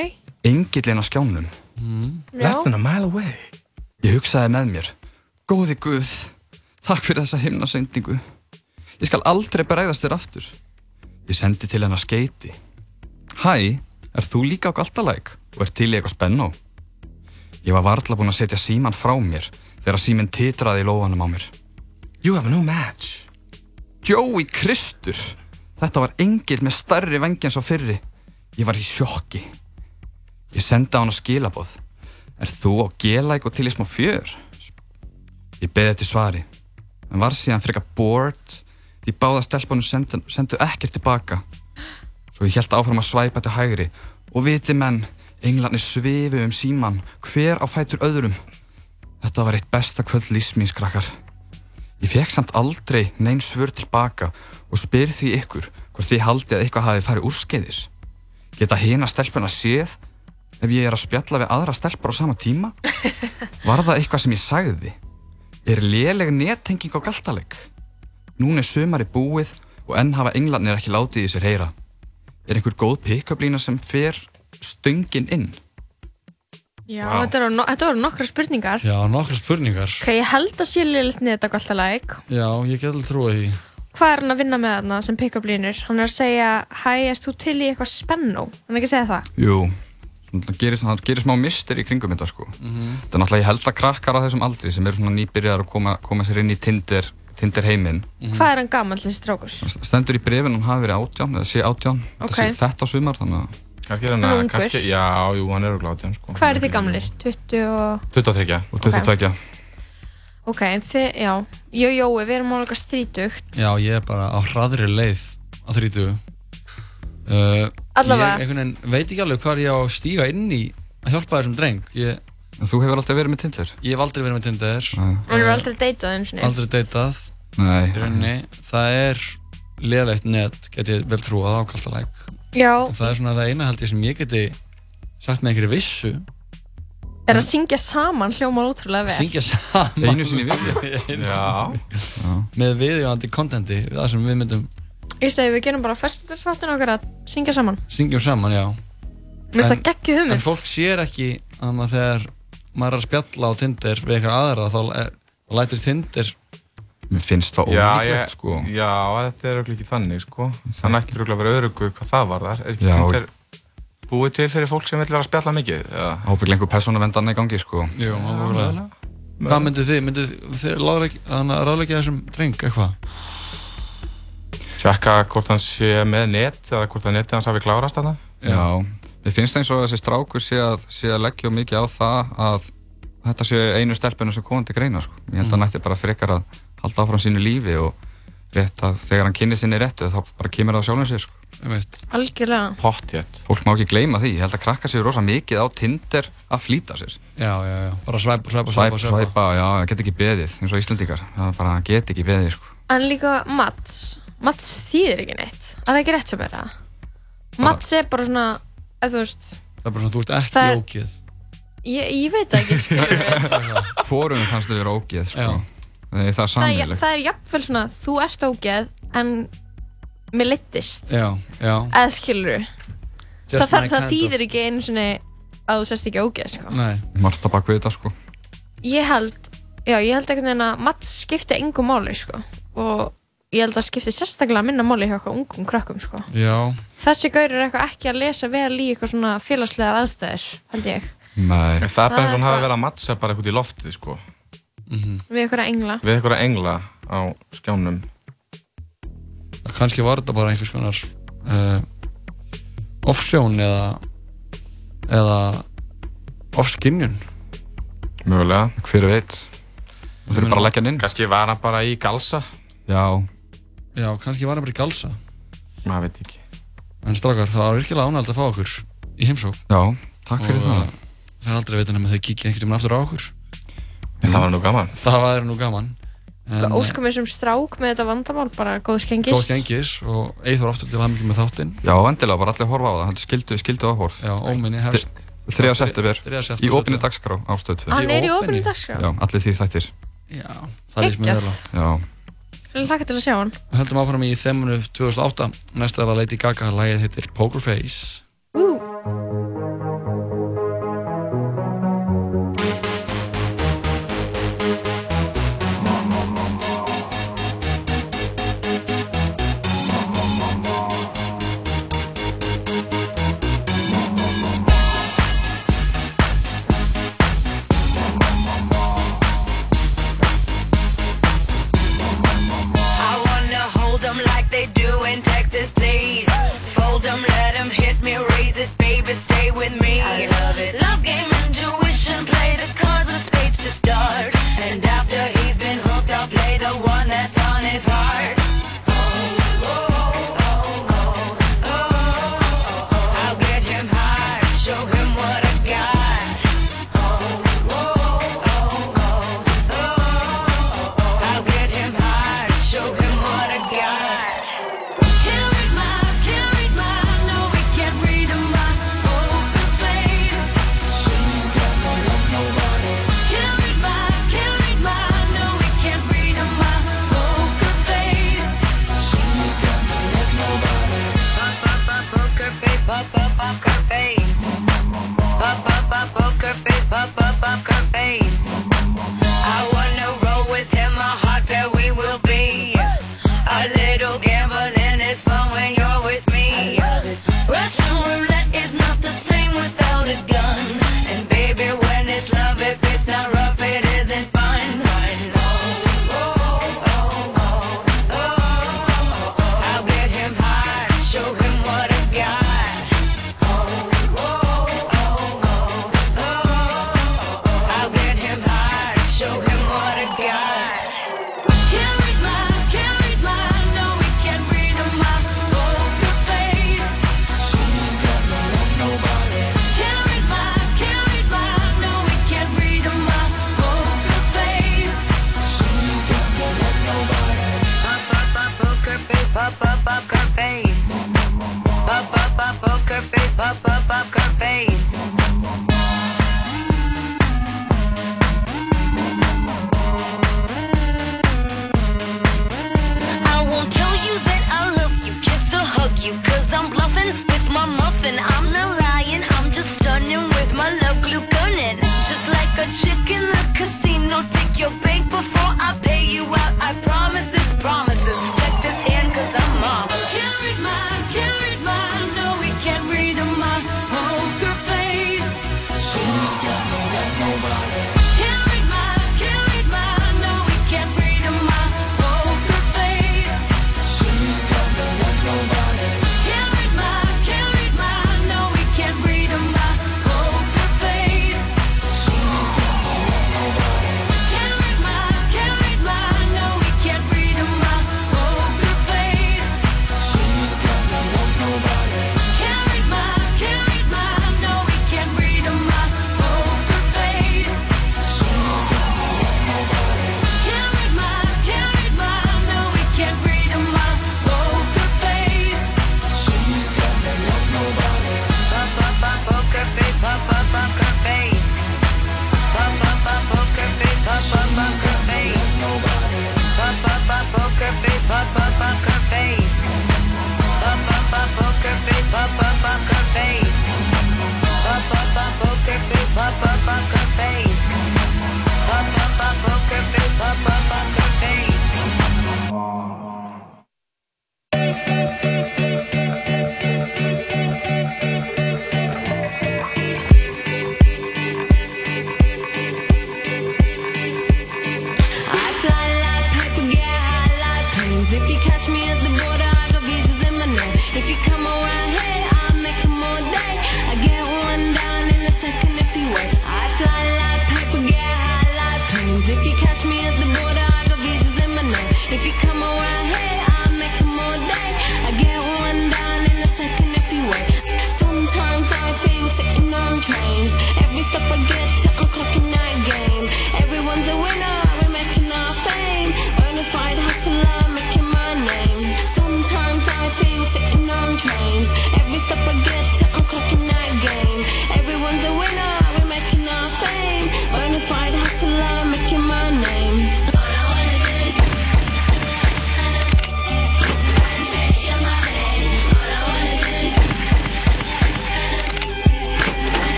Engillin á skjánum. Mm. Less than a mile away. Ég hugsaði með mér. Góði Guð, takk fyrir þessa himnasendingu. Ég skal aldrei bregðast þér aftur. Ég sendi til hennar skeiti. Hæ, er þú líka á galtalæk og er til í eitthvað spennó? Ég var varla búinn að setja síman frá mér þegar síminn titraði í lófanum á mér. You have a new match. Joey Kristur. Þetta var engil með starri vengi en svo fyrri. Ég var í sjokki. Ég sendi á hana skilaboð. Er þú á gelæk og til í smá fjör? Ég beði eftir svari. En var síðan frekar bored því báða stelpunum sendu, sendu ekkert tilbaka. Svo ég held áfram að svæpa til hægri og viti menn, englarnir svifu um síman, hver á fætur öðrum. Þetta var eitt besta kvöld lífsmýns krakkar. Ég fekk samt aldrei neinn svör tilbaka og spyr því ykkur hvort þið haldi að eitthvað hafi farið úrskeiðis. Geta hina stelpuna séð ef ég er að spjalla við aðra stelpur á sama tíma? Var það eitthvað sem ég sagði? Er léleg nettenging á galtaleg? Núna er sumari búið og enn hafa englarnir ekki látið í sér heyra. Er einhver góð pick-up lína sem fer stöngin inn? Já, þetta, voru, no þetta voru nokkra spurningar. Já, nokkra spurningar. Ok, ég held að sé liðlega netta alltaf læk. Já, ég get alveg trúið því. Hvað er hann að vinna með þarna sem pick-up línur? Hann er að segja, hæ, erst þú til í eitthvað spennó? Hann er ekki að segja það? Jú, það gerir, það gerir smá mister í kringum þetta sko. Mhm. Það er náttúrulega, ég held að krakkar á þessum aldri sem eru svona nýbyrjar að koma, koma sér inn í Tinder, Tinder heiminn. Hvað er hann gammal þessi strákur? Stendur í brefin hann hafi verið átján, eða sé átján, Ok. þetta, sé þetta sumar, þannig að... Kannski er hann er að, ungur. kannski, já, jú, hann er örugglega átján, sko. Hvað eru þið gamlir? 20 og... 23. Og 22. Ok, þið, já, og Jói, við erum alveg strítugt. Já, ég er bara á hraðri leið á 30. Uh, Allavega. Ég veginn veit ekki alveg hvað ég á að stíga inn í að hjálpa þessum dreng. Ég, Þú hefur aldrei verið með Tinder? Ég hef aldrei verið með Tinder. Hann er aldrei deytað eins og Aldrei deytað. Nei. Í rauninni, það er leðlegt net, get ég vel trúað á kaltalæk. Já, Það er svona það eina held ég sem ég geti sagt með einhverju vissu. er að syngja saman hljómar ótrúlega vel. Syngja saman. Einu sinni. Einu Já. sinni. Með viðjóðandi kontenti, það sem við myndum Ég segi, við gerum bara festivalsáttin okkar að syngja saman. syngjum saman, já. Mér finnst En- það hugmynd. En fólk sér ekki að þegar maður er að spjalla á Tinder við eitthvað aðra þá er, þá lætur Tinder Mér finnst það Já, ólíklegt, sko. Já, þetta er örugglega ekki þannig, sko. Það er ekki örugglega að vera örugur hvað það var þar. Er ekki Já. Tinder búið til fyrir fólk sem vil vera að spjalla mikið? Já. Ábygglega einhver persónuvendan í gangi, sko. Jú, alveg. Hvað myndu þið? Myndu þið þannig ráðleggja þessum dreng eitthvað? Tjekka hvort hann sé með net eða hvort að netið hans hafi klárast þarna. Já. Mér finnst eins og þessi strákur sé að, sé að leggja mikið á það að þetta sé einu stelpunum sem komandi greina, sko. Ég held að hann ætti bara frekar að halda áfram sínu lífi og rétt að þegar hann kynni sinni réttu þá bara kemur það á sjálfum sér, sko. Algjörlega. Pottjett. Fólk má ekki gleyma því. Ég held að krakka sér rosa mikið á Tinder að flýta sér. Já, já, já. Bara svæpa, svæpa, Svæpa, svæpa, svæpa. já, það get ekki beðið, eins og Íslandíkar. Það er bara, get ekki beðið, sko. En líka Mats, Mats þýðir ekki neitt. Er það ekki rétt sem er það? Mats er bara svona, eða þú veist, Það er bara svona, þú ert ekki Það er- ógeð. ég, ég veit ekki. Fórum fannst þau vera ógeð, sko. Það er það það, er- er jafnvel svona, þú ert ógeð, en mér leittist. Já, já. Eða skilur. Just Það, það, my það kind þýðir ekki einu svona að þú sérst ekki ógeð, sko. Nei. Marta bak við þetta, sko. Ég held, já, ég held einhvern veginn að Mats skipti engu máli, sko. Og ég held að skipti sérstaklega minna máli hjá eitthvað ungum krökkum, sko. Já. Þessi gaur er eitthvað ekki að lesa vel í eitthvað svona félagslegar aðstæðir, held ég. Nei. En það er bara eins og hann Það er hafi verið að mattsa bara eitthvað í loftið, sko. Við eitthvað engla. Við eitthvað engla á skjánum. Kannski var þetta bara einhvers konar uh, offsjón eða eða offskinjun. Mögulega. Hver veit. Það þurfi bara að leggja hann inn. Kannski var hann bara í galsa. Já. Já, kannski var hann bara í galsa. Maður veit ekki. En strákar, það var virkilega ánægilegt að fá okkur í heimsók. Já, takk fyrir Og, það. uh, Það er aldrei veitin að þau kíkja einhvern veginn aftur á okkur. Það var nú gaman. Það var nú gaman. En, Óskum við sem strák með þetta vandamál, bara góð skengis. Góð gengis og Eithor aftur til hamingju með þáttinn. Já, endilega, bara allir horfa á það. Skildu, skildu áhorf. Já, óminni hefst. 3. september. Í opinni dagskrá ástöð 2. Hann er í opinni dagskrá? Já, allir því þættir. Já, það lýst mér vel á. Já. Laka til að sjá hann. Við höldum áfram í þemunu 2008. Næsta er að Lady Gaga, lagið heitir Poker Face. I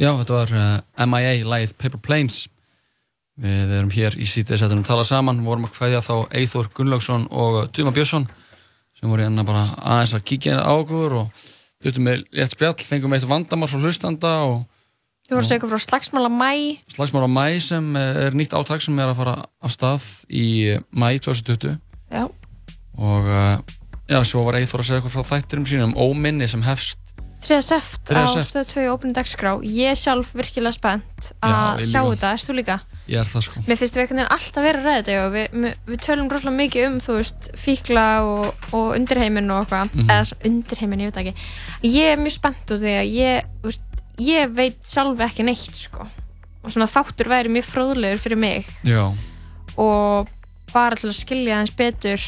Já, þetta var uh, MIA, lagið Paper Planes. Við erum hér í sítið setjum tala saman, vorum að hvaðja þá Eithor Gunnlaugsson og Tuma Björnsson sem voru hérna bara aðeins að kíkja á okkur og hlutum með létt spjall, fengum eitt vandamál frá hlustanda og Ég voru að segja ykkur frá slagsmála mæ slagsmál á mæ sem eh, er nýtt átak sem er að fara af stað í mæ 2020 Já. og uh, já, svo var Eithor að segja okkur frá þættirum sínum óminni sem hefst 3. seft 3. á seft. stöð 2 Open Dagskrá Ég er sjálf virkilega spennt að sjá þetta, erst þú líka? Ég er það sko Mér finnst við einhvern veginn alltaf vera að ræða þetta og við, við, við tölum rosalega mikið um, þú veist, fíkla og, og undirheiminn og eitthvað, Mhm. eða svona undirheiminn, ég veit ekki. Ég er mjög spennt úr því að ég, veist, ég veit sjálf ekki neitt, sko. Og svona þáttur væri mjög fróðlegur fyrir mig Já, og bara til að skilja aðeins betur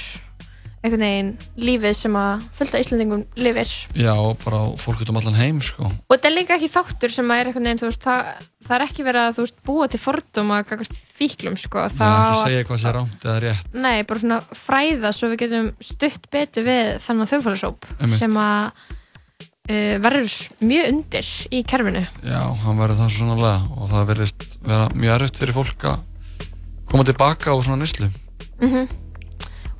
einhvern veginn lífið sem að fullta Íslandingum lifir. já, bara fólk út um allan heim sko Og þetta er líka ekki þáttur sem að er einhvern veginn, þú veist, það, það er ekki verið að, þú veist, búa til fordóma gagvart fíklum, sko. Það Það ekki að- segja hvað sé rámt eða rétt Nei, bara svona fræða svo við getum stutt betur við þannig þjóðfélagsóp Einmitt. sem að uh, verður mjög undir í kerfinu. Já, hann verður það svo sannlega og það vera mjög erfitt fyrir fólk að koma tilbaka á svona nýslu Mm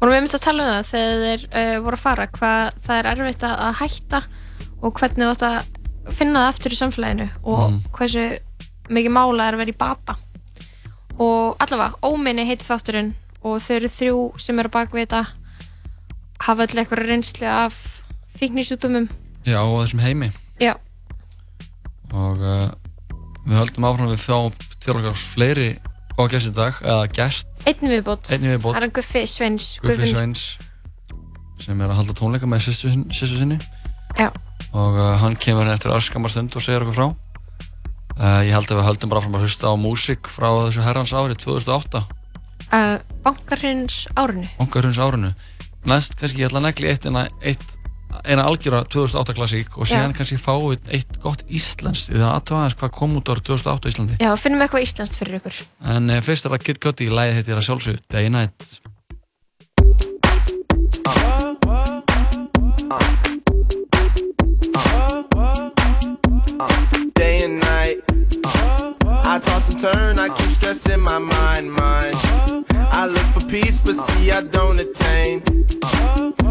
Og við myndum að tala um það þegar þeir uh, voru að fara, hvað það er erfitt að, að hætta og hvernig þú átt að finna það aftur í samfélaginu og Mhm. hversu mikið mála er að vera í bata. Og allavega, óminni heiti þátturinn og þau eru þrjú sem eru á bakvið þetta, hafa öll eitthvað reynslu af fíknisjútumum. Já, á þessum heimi Já, og uh, við höldum áfram að við fáum til okkar fleiri góða gæst í dag, eða gæst Einn viðbót. Það er hann Guffi Sveins. Guffi Sveins sem er að halda tónleika með sýstu sinni Já. og uh, hann kemur hérna eftir örskamar stund og segir okkur frá uh, ég held að við höldum bara fram að hlusta á músík frá þessu herrans ári 2008 Uh, Bankarins árinu. Ongarhunds árinu næst kannski ég ætla að negli eitt, eina, eitt eina algjöra 2008 klassík og síðan Já. kannski fáið eitt gott íslenskt því það aðtöða aðeins hvað kom út árið 2008 á Íslandi Já, finnum við eitthvað íslenskt fyrir ykkur. en uh, fyrst er það Kid Cudi, lægið heitir að sjálfsög Day Night day and night. I toss and turn, I keep stressing my mind, mind. I look for peace, but see I don't attain.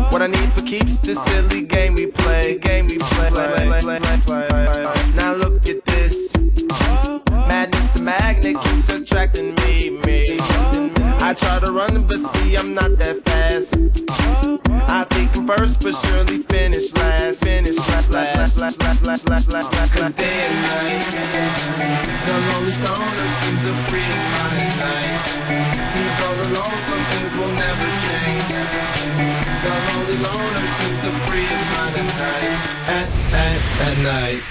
What I need for keeps the silly game we play, game we play. Now look at this. Madness, the magnet keeps attracting me, me. I try to run, but see I'm not that fast. I think I'm first, but surely finish last. Finish last, last, last, last, last, last, last, last. Cause day and night, the lonely stoner seems to free his mind at night. He's all alone, things will never change. The lonely loner seems to free his mind at night. At, at, at night.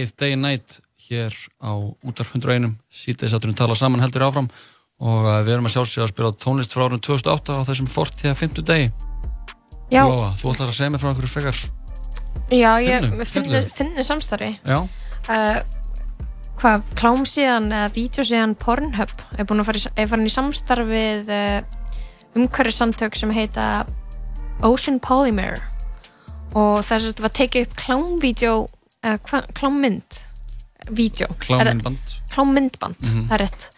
Lagið Day and Night hér á útvarf 101 síðdeis átturinn tala saman heldur áfram og uh, við erum að sjálfsögja að spila tónlist frá árun 2008 á þessum 40. 50 degi. Já. Lóa, þú ætlar að segja mér frá einhverju frekar Já, ég finnir, samstarfi. Já, uh, hvað, klámsíðan eða vídeosíðan Pornhub? Er búin að fara í, farin í samstarf við uh, umhverfissamtök sem heita Ocean Polymer. Og þess að þetta var tekið upp klámvídeó eða hva, klámmynd vídeo. Klámyndband klámmyndband, Mhm. það er rétt.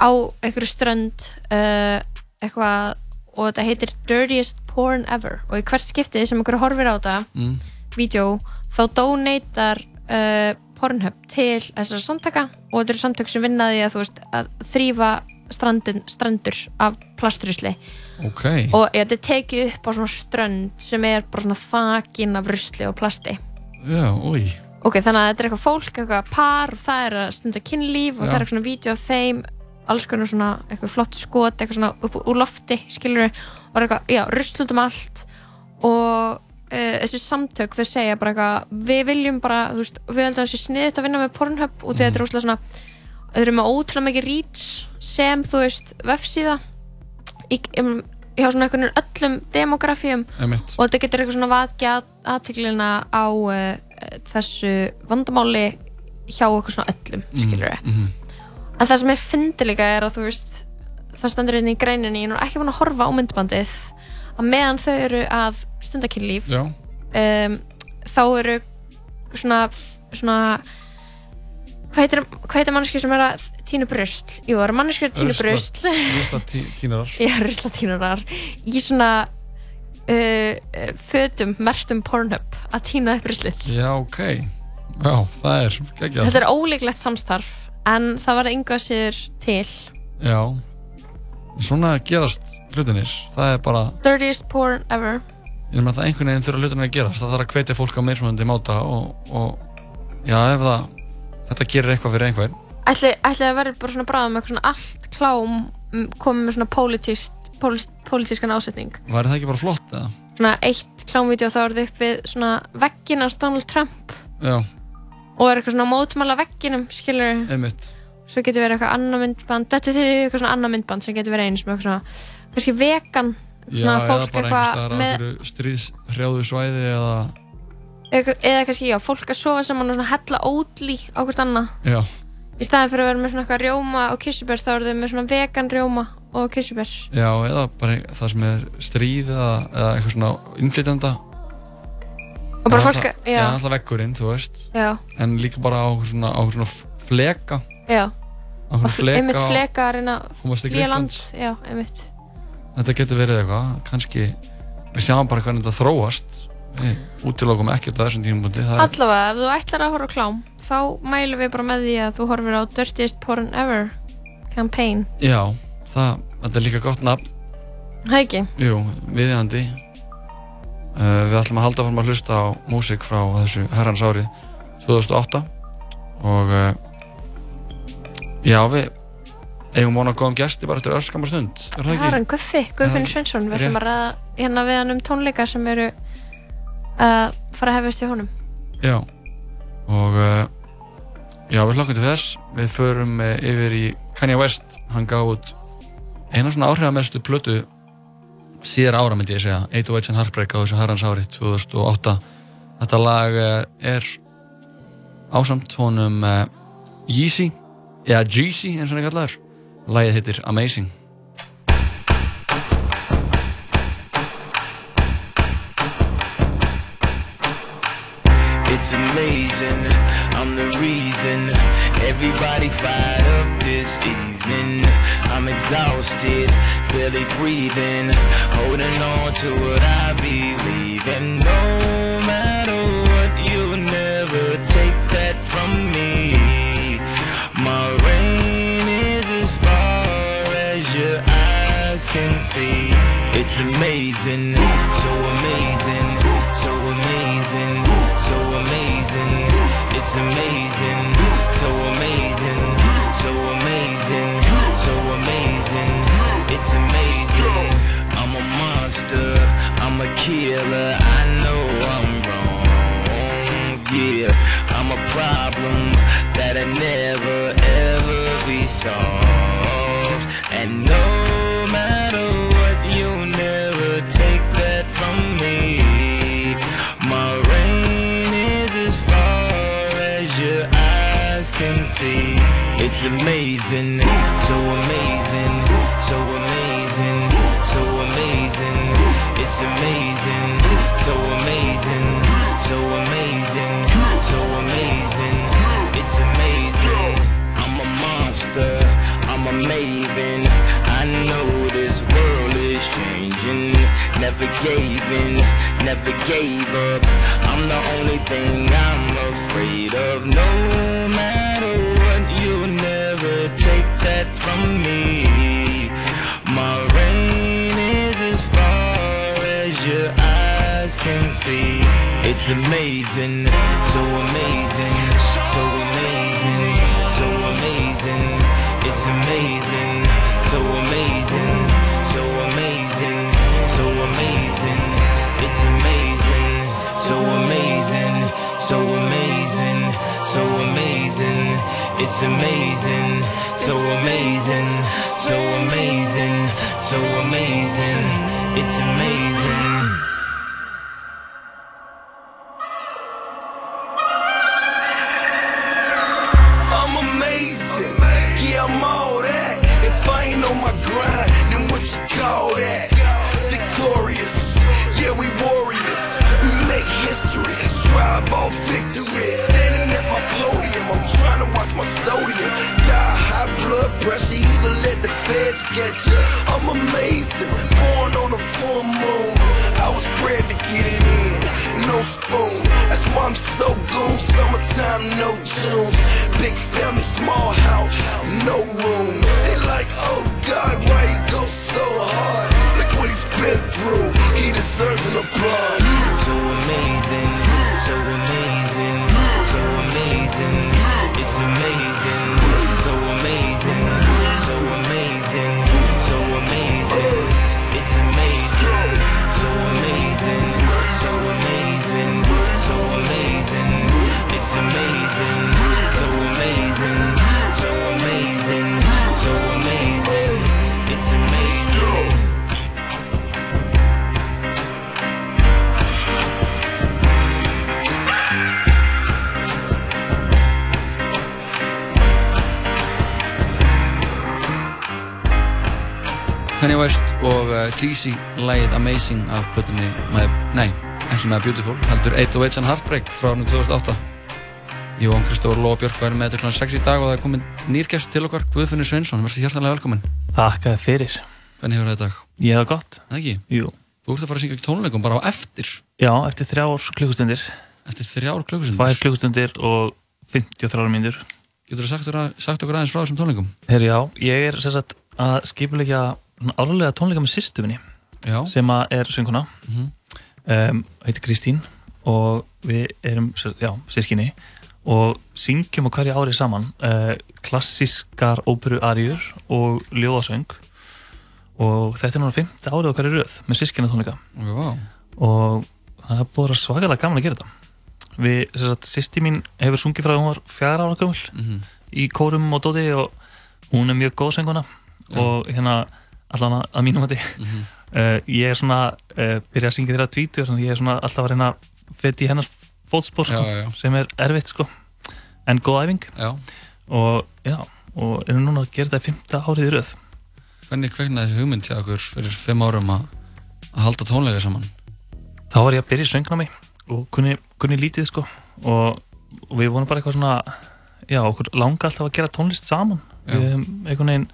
Á einhverju strönd uh, eitthvað og þetta heitir Dirtiest Porn Ever. Og í hvert skipti sem einhverju horfir á þetta mm. vídeo þá donatar uh, Pornhub til þessara samtaka. Og þetta eru samtök sem vinnaði að veist að þrýfa strandin, strandur af plastrusli Ok. Og þetta er tekið upp á svona strönd sem er bara svona þakin af rusli og plasti. Já, úi ok, þannig að þetta er eitthvað fólk, eitthvað par og það er að stunda kynlíf og Já. það er eitthvað svona vídeo af þeim alls konar svona eitthvað flott skot eitthvað svona upp úr lofti, skilur og er eitthvað, já, rusl út um allt og uh, þessi samtök þau segja bara eitthvað, við viljum bara þú veist, við heldum að þessi sniðið að vinna með Pornhub og þetta er úslega svona þau eru með ótrúlega mikið reach sem þú veist, vefsíða í, um, hjá svona einhvern öllum demografíum Einmitt. og þetta getur eitthvað svona aðteglina á uh, þessu vandamáli hjá okkur svona öllum, skilur við Mhm. en það sem ég fyndi líka er að þú veist það stendur einnig í greininni, ég er ekki búin að horfa á myndbandið að meðan þau eru að stundakynlíf Já. um, þá eru svona, svona hvað heitir, heitir manneski sem er að tínu bröst? Jú, það eru manneski að tínu bröst Rusla tínarar Já, ruslatínarar í svona uh, fötum, mertum Pornhub að tína upp ruslið. Já, ok. Já, það er geggjað. Þetta er ólíklegt samstarf en það var einhvað sér til. Já. Svona gerast hlutinir Það er bara Dirtiest porn ever. Ég meina það einhvern veginn þurfa hlutinir að gerast. Það þarf að hvetja fólk á meirspunandi máta og, og já, ef það þetta gerir eitthvað fyrir einhvern. Ætli, ætli að verður bara svona bráðum eitthvað svona allt klám mm, komið með svona pólitískan ásetning. Væri það ekki bara flott eða? Svona eitt klámvídeó þá er það upp við svona veggin hans Donald Trump. Já, og er eitthvað svona mótmála vegginum skilur einmitt. Svo getur verið eitthvað annað myndband þetta er eitthvað svona annað myndband sem getur verið eins með eitthvað svona kannski vegan Já, svona eða fólk bara einhvers staðar á með, einhverju stríðshrjáðu svæði eða eða, eða kannski já, fólk að sofa saman og svona hella ódli á hvort annað. Já, í staðin fyrir að vera með svona eitthvað rjóma og kissubér þá eru þau með svona vegan rjóma og kissubér já, eða bara það sem er stríð eða, eða eitthvað svona innflytjanda Og bara fólk- já. Já, alltaf veggurinn, þú veist. Já. En líka bara á svona, á svona fleka. Já. Á fl- fleka einmitt fleka að reyna flýja land. Já, einmitt. Þetta getur verið eitthvað, kannski Við sjáum bara hvernig þetta þróast. Við útilokum ekkert á þessum Það er allavega, ef þú ætlar að horfa klám þá mælum við bara með því að þú horfir á Dirtiest Porn Ever campaign. Já, það, þetta er líka gott nafn. Það ekki? Jú, viðjandi uh, Við ætlum að halda fram að hlusta á músík frá þessu herrans ári 2008 og uh, já, við eigum vona góðum gesti bara eftir öskamar stund er er hann Guffi, Guffin Já, Svensson við ætlum að ræða hérna við hann um tónleika sem eru að fara að hefast í honum. Já og uh, já, við hlokkum til þess. Við förum yfir í Kanye West. Hann gaf út eina svona áhrifamestu plötu síðar ára myndi ég segja 808 and Heartbreak á þessu herrans ári 2008 þetta lag er ásamt honum uh, Yeezy eða Jeezy eins og hann er kallaður. Lagið heitir Amazing. It's amazing, I'm the reason everybody fired up this evening. I'm exhausted, barely breathing, holding on to what I believe and No matter what, you'll never take that from me. My rain is as far as your eyes can see. It's amazing. Killer. I know I'm wrong. Yeah, I'm a problem that'll never ever be solved. And no matter what, you'll never take that from me. My reign is as far as your eyes can see. It's amazing, so maven. I know this world is changing. Never gave in, never gave up. I'm the only thing I'm afraid of. No matter what, you'll never take that from me. My reign is as far as your eyes can see. It's amazing, so amazing, It's amazing, so amazing, so amazing, so amazing. It's amazing, so amazing, so amazing, so amazing. It's amazing, so amazing, so amazing, so amazing. It's amazing. Amazing af plötunni með, nei, ekki með Beautiful heldur 808s and Heartbreak frá árinu 2008 Jón Kristófur Lóa Björk væri með þetta kl. 6 í dag og það er komin nýrgæst til okkar Guðfinnur Sveinsson, verður hjartanlega velkomin Þakka þér fyrir. Hvernig hefur það dag? Ég hef það gott. Það ekki? Jú. Þú ert að fara að syngja tónleikum bara á eftir Já, eftir þrjár klukkustundir. Eftir þrjár klukkustundir? Tvær klukkustundir og 53 mínútur. Getur þú sagt, okkur- sagt okkur aðeins frá þessum tónleikum? Herri, já, ég er sagt að skipulegja árlega tónleika með sýstuminni Já. sem er sönguna Mhm. um, heitir Kristín og við erum sískinni og syngjum á hverju ári saman uh, klassískar óperuarjur og ljóðasöng og þetta er núna 5. árið á hverju röð með sískina tónleika vá. og það er búin svakalega gaman að gera þetta við, sagt, sýsti mín hefur sungið frá hún var fjara ára gömul Mhm. í kórum og dóti og hún er mjög góð sönguna og hérna allan að, mínum að Mhm. Uh, ég er svona uh, byrjað að syngja þeirra tvítur þannig að ég er svona alltaf að reyna að feta í hennar fótspor sko, Já, já, sem er erfitt sko. En góð æfing. Já. og já, og erum núna að gera þetta í fymta árið í röð. Hvernig kveiknaði hugmynd til okkur fyrir fimm árum að að halda tónleika saman? þá var ég að byrja í söngnámi og kunni, kunni lítið sko. Og, og við vonum bara eitthvað svona já, okkur langa alltaf að gera tónlist saman. Við um, einhvern veginn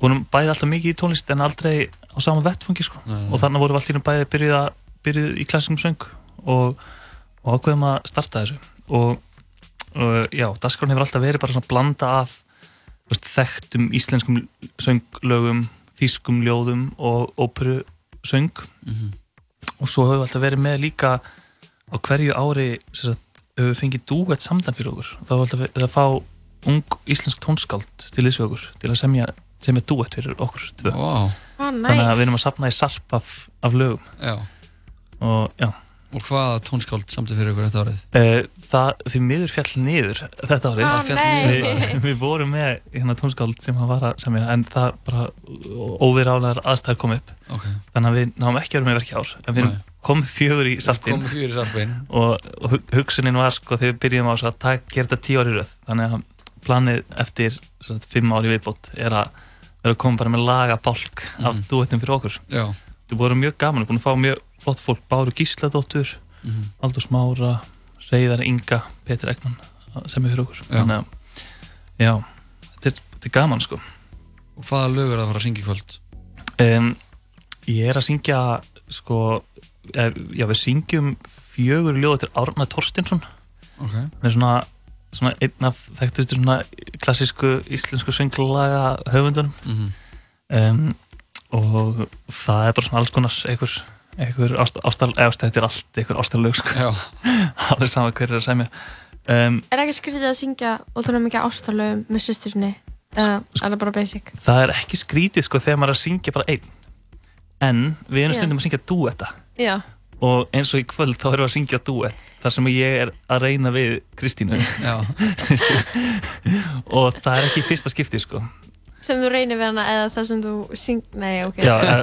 vonum bæði alltaf mikið í tónlist en aldrei á sama vettfangi sko. Og þannig vorum við allir bæði byrjuð, byrjuð í klassingum söng og, og ákveðum að starta þessu. Og, og já, dagskráin hefur alltaf verið bara svona blanda af veist, þekktum íslenskum sönglögum þýskum ljóðum og óperu söng Mhm. og svo höfum við alltaf verið með líka á hverju ári sagt, höfum við fengið dúett samdan fyrir okkur. Þá höfum við alltaf verið að fá ung íslensk tónskáld til þessu okkur til að semja, semja dúett fyrir okkur tvö Vá. Ó, þannig að nice. við erum að sapna í sarp af, af lögum Já. og já Og hvaða tónskáld samtið fyrir ykkur þetta árið? Eh, Það, því miður fjall niður þetta árið. Nei. niður Við, vorum með hérna tónskáld sem hann var að semja en það bara óvirálegar aðstæður kom upp. Ok. Þannig að við náum ekki að vera með verki ár. En við Nei. komum fjögur í sarpinn. Komum fjögur í sarpinn. Og, og hug- hugsunin var sko þegar við byrjum á að tak, gera þetta tíu ári röð. Þannig að planið eftir sagt, fimm ári viðbót er að vera að koma bara með laga bálk af Mhm. duettum fyrir okkur. Já. Það búið að vera mjög gaman, við erum búin að fá mjög flott fólk, Báru Gísladóttur, Mhm. Aldur Smára, Reyðar Inga, Petur Egnan sem er fyrir okkur. Já. Þannig að, já, þetta er, þetta er gaman sko. Og hvaða lög er það að fara að syngja í kvöld? Um, ég er að syngja, sko, eh, já við syngjum fjögur ljóð til Árna Torstinsson. Ok. Með svona, svona einn af þekktustu svona klassísku íslensku sönglaga höfundunum. Mhm. um, og það er bara svona alls konar einhver, einhver ást, ástal, eða þetta er allt einhver ástarlög sko. alveg sama hver er að semja um, Er ekki skrítið að syngja ótrúlega mikið ástarlögum með sýstursinni? Eða er það bara basic? það er ekki skrítið sko þegar maður er að syngja bara einn en við erum stundum að syngja duetta Já. Og eins og í kvöld þá erum við að syngja duett þar sem ég er að reyna við Kristínu og það er ekki fyrsta skipti sko Sem þú reynir við hana eða það sem þú syng... Nei, ok. já, eða,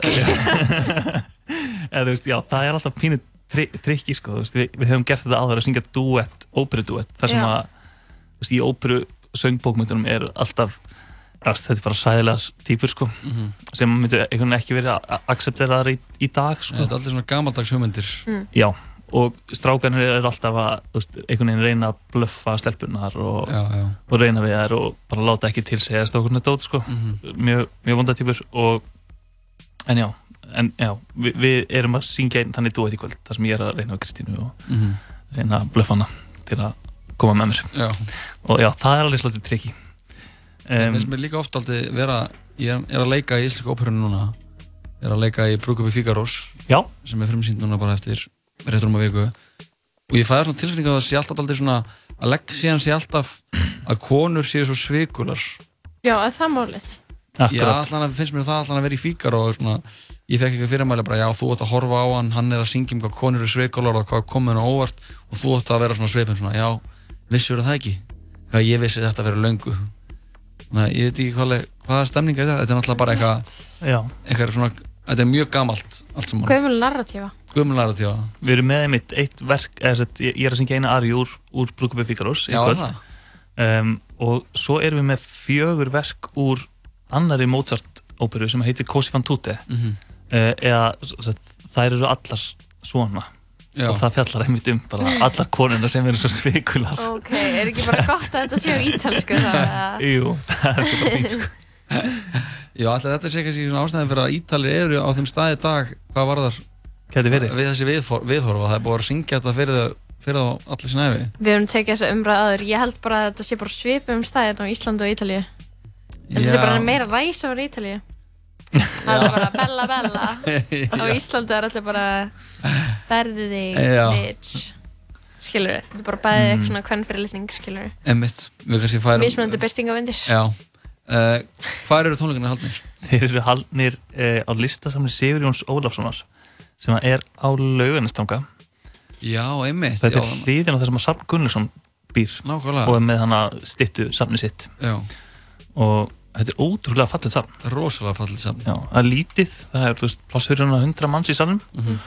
þú veist, já, það er alltaf pínu tri trikki sko, veist, við, við höfum gert þetta áður að syngja duett, óperu-duett þar sem Já. að, veist, í óperu söngbókmyndunum er alltaf þetta er bara sæðilegar típur sko Mhm. sem myndu einhvern veginn ekki verið að accepteraðar í, í dag sko Þetta er allir svona gamaldags hugmyndir. Mm. Já, og strákanir er alltaf að veist, einhvern veginn reyna að blöffa stelpunar og, Já, já. og reyna við þær og bara láta ekki til segja stókurna dót sko, Mhm. mjög, mjög vondatýpur og en já, en já við, við erum að syngja einn þannig dúet í kvöld þar sem ég er að reyna við Kristínu og Mhm. reyna að blöffa hana til að koma með mér Já. og já, það er alveg svolítið trikki Það finnst mér líka oft aldrei vera, ég er, er að leika í Íslenska óperunum núna, er að leika í Brúkupi Fígarós, Já. sem er frumsýnd núna bara eftir réttur um að viku og ég fæði svona tilfinningu að það sé alltaf aldrei svona, að leksíðan sé alltaf að konur séu svo svikular. Já, er það málið? Já, allan að finnst mér það allan að vera í og svona, ég fekk ekki fyrirmæli bara, já, þú ætti að horfa á hann, hann er að syngja um hvað konur eru svikular og hvað komið hann á óvart og þú ætti að vera svona svipin svona, já, vissur það ekki? Hvað ég vissi þetta að vera löngu. Þannig að ég veit ekki hvað, hvaða stemning er þetta, þetta er náttúrulega bara eitthvað, Já. eitthvað svona, þetta er mjög gamalt allt saman. Gömul narratífa. Gömul narratífa. Við erum með einmitt eitt verk, eða ég ég er að syngja eina ari úr, úr Brúkupi Fíkarós í Já, kvöld það. um, og svo erum við með fjögur verk úr annari Mozart-óperu sem heitir Cosi fan tutte Mhm. uh, eða þær eru allar svona Já. og það fjallar einmitt um bara allar konuna sem eru svo svikular Ok, er ekki bara gott að þetta séu ítalsku þá? eða? Jú, það er bara sko Já, alltaf þetta sé kannski svona ástæðin fyrir að Ítalir eru á þeim staði í dag, hvað var þar? Við þessi viðhor, viðhorf og það er búið að syngja þetta fyrir það, fyrir það allir sinna efi. Við höfum tekið þessa umræð aður. Ég held bara að þetta sé bara svipum stæðin á Íslandu og Ítalíu. Þetta sé bara meira ræs á Ítalíu. Það er bara bella bella. Á Íslandu er allir bara verðið þig, bitch. Skilur við? Þetta er bara bæðið Mm. eitthvað svona kvennfyrirlitning, skilur við? Emmitt, við kannski færum... Mismunandi byrtingavindir. Já. Uh, hvað eru tónleikarnir haldnir? Þeir eru haldnir uh, á listasamni Sigur Jóns Ólafssonar sem er á lauganistanga Já, einmitt. Þetta er hlýðin á þessum að Sarp Gunnlaugsson býr Nákvæmlega. og er með hana stittu safni sitt Já. og þetta er ótrúlega fallið safn Rosalega fallið safn Já, það er lítið, það er þú veist, pláss fyrir hana 100 manns í safnum Mhm.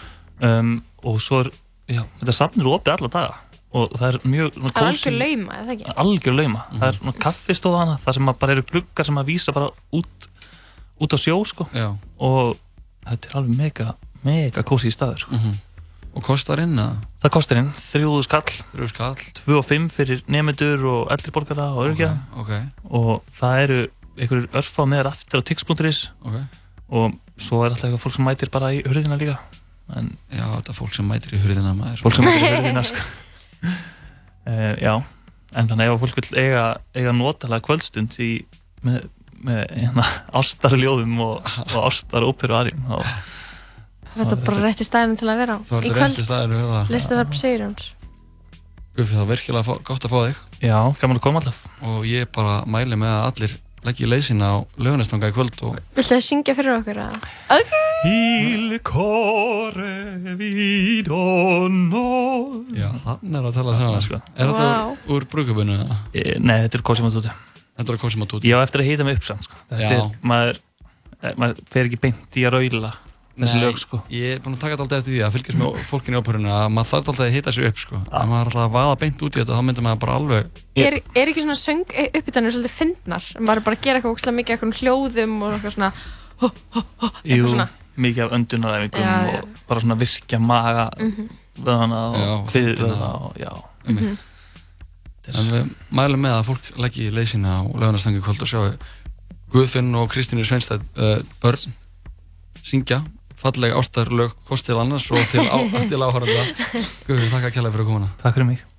um, og svo er, já, þetta safn er opið alla daga og það er mjög Það er algjör lauma, eða ekki? algjör lauma, það er svona kaffistofa hana það sem bara eru gluggar sem að vísa bara út út á sjó sko Já. og þetta er alveg mega mega kósi í staður sko. Mhm. Og kostar inn að? Það kostar inn, þrjúðu skall Þrjú skall 2 og 5 fyrir nefndur og eldri borgara og örgja Ok, og það eru einhverjur örfa með þér aftur á tix.is okay. og svo er alltaf eitthvað fólk sem mætir bara í hurðina líka. En, Já, þetta er fólk sem mætir í hurðina maður. Fólk sem mætir í hurðina, sko. Uh, Já, en þannig ef fólk vil eiga, eiga notalega kvöldstund í, með, með hérna, ástarljóðum og, og ástaróperu aðrjum Þetta er bara rétt í staðinu til að vera á Í kvöld, listasafn Sigurjóns Gufi, það er virkilega gott að fá þig. Já, gaman að koma alltaf. Og ég bara mæli með að allir legg ég leysin á lögunestanga í kvöld og... Viltu að syngja fyrir okkur að? Ok! Il core vid ono Já, hann er að tala saman, sko Er þetta wow. úr brúkabunnu? E, nei, þetta er Cosimo Tutti Þetta er Cosimo Tutti Já, eftir að hýta mig upp samt, sko Þetta Já. er, maður, eh, maður fer ekki beint í að raula þessi lög sko. ég er búin að taka þetta alltaf eftir því að fylgjast með fólkinu í óperunum að maður þarf alltaf að hita sér upp sko. að maður er alltaf að vaða beint út í þetta þá myndir maður bara alveg Er, er ekki svona söng e, uppbytanir svolítið fyndnar? maður er bara að gera eitthvað ókslega mikið eitthvað hljóðum og eitthvað svona hó, hó, hó, eitthvað Jú, svona. mikið af öndunaræfingum og bara svona virkja maga mhm. vöðana og fyrirvöðana Já, umvitt mhm. En við mælum með að fólk leggja í leysina á löðanarstangi kvöld og sjá Guðfinn og Kristínu Sveinstæð uh, börn syngja fallega ástarlög hvort til annars og til, á, til áhörða Guður, þakka kærlega fyrir að koma Takk fyrir mig.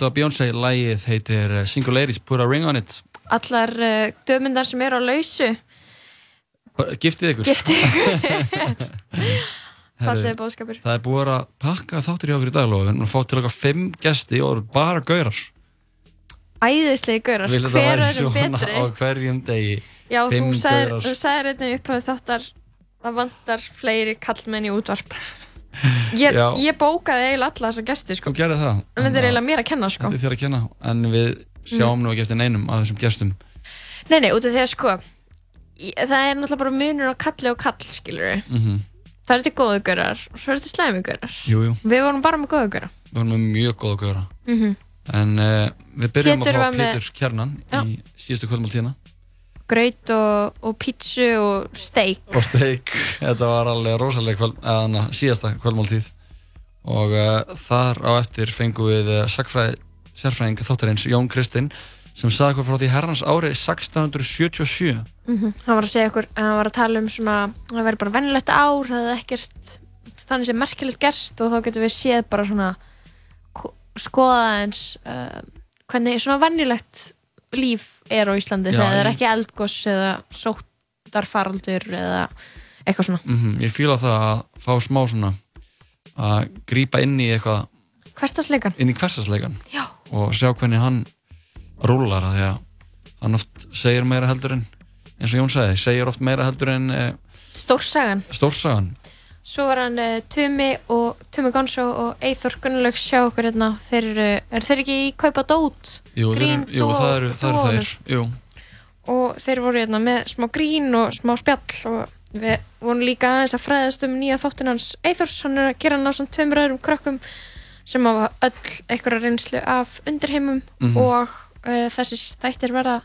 þetta var Bjónsæl, lægið heitir eh, Single Ladies, Put a Ring on It. Allar uh, dömundar sem eru á lausu. Giftið ykkur. Giftið ykkur. Fattið bóðskapur Það er búið að pakka þáttur í okkur í daglóðun og fá til okkar fimm gæsti og bara gaurar. Æðislega gaurar, hver er þeim betri? á hverjum degi. Já, þú sagðir einnig upp á þáttar að vantar fleiri kallmenni útvarp. Ég, ég bókaði eiginlega alla þessa gesti sko. Þú gerði það. En þetta er eiginlega mér að kenna sko. Þetta er þér að kenna, en við sjáum mm. nú ekki eftir neinum að þessum gestum. Nei, nei, út af því að sko, ég, það er náttúrulega bara munur á kalli og kall, skilur við. Mm -hmm. Það eru til góðu görar og svo eru til slæmi görar. Jú, jú. Við vorum bara með góðu göra. Við vorum með mjög góðu göra. Mm -hmm. En uh, við byrjum Pétur að fá Pétur Kjarnan í síðustu kvöldmáltíðina graut og, og pítsu og steik. Og steik. Þetta var alveg rosalega kvöld, eða, síðasta kvöldmáltíð. Og uh, þar á eftir fengum við uh, sagfræði sérfræðing þáttarins Jón Kristinn sem sagði okkur frá því herrans ári 1677 Mhm. hann var að segja okkur hann var að tala um svona það væri bara vennilegt ár það hefði ekkert þannig sem merkilegt gerst og þá getum við séð bara svona ko- skoða eins uh, hvernig svona vennilegt líf er á Íslandi þegar það er ekki eldgoss eða sóttarfaraldur eða eitthvað svona. Mm ég fíla það að fá smá svona að grípa inn í eitthvað hverstasleikan inn í hversasleikan Já. og sjá hvernig hann rúlar að því að hann oft segir meira heldur en eins og Jón sagði, segir oft meira heldur en uh, Stórsagan. stórsagan Svo var hann uh, Tumi og Tumi Gonzo og Eithor Gunnlaug sjá okkur hérna þeir eru, er þeir ekki í kaupa dót? Jú, þeir, Grín, eru- jú það eru, það dóanur. þeir Jú, og þeir voru hérna með smá grín og smá spjall og við vorum líka aðeins að fræðast um nýja þáttin hans Eithors, hann er að gera hann á svona tveimur öðrum krökkum sem hafa öll einhverja reynslu af undirheimum Mhm. og uh, þessi þættir verða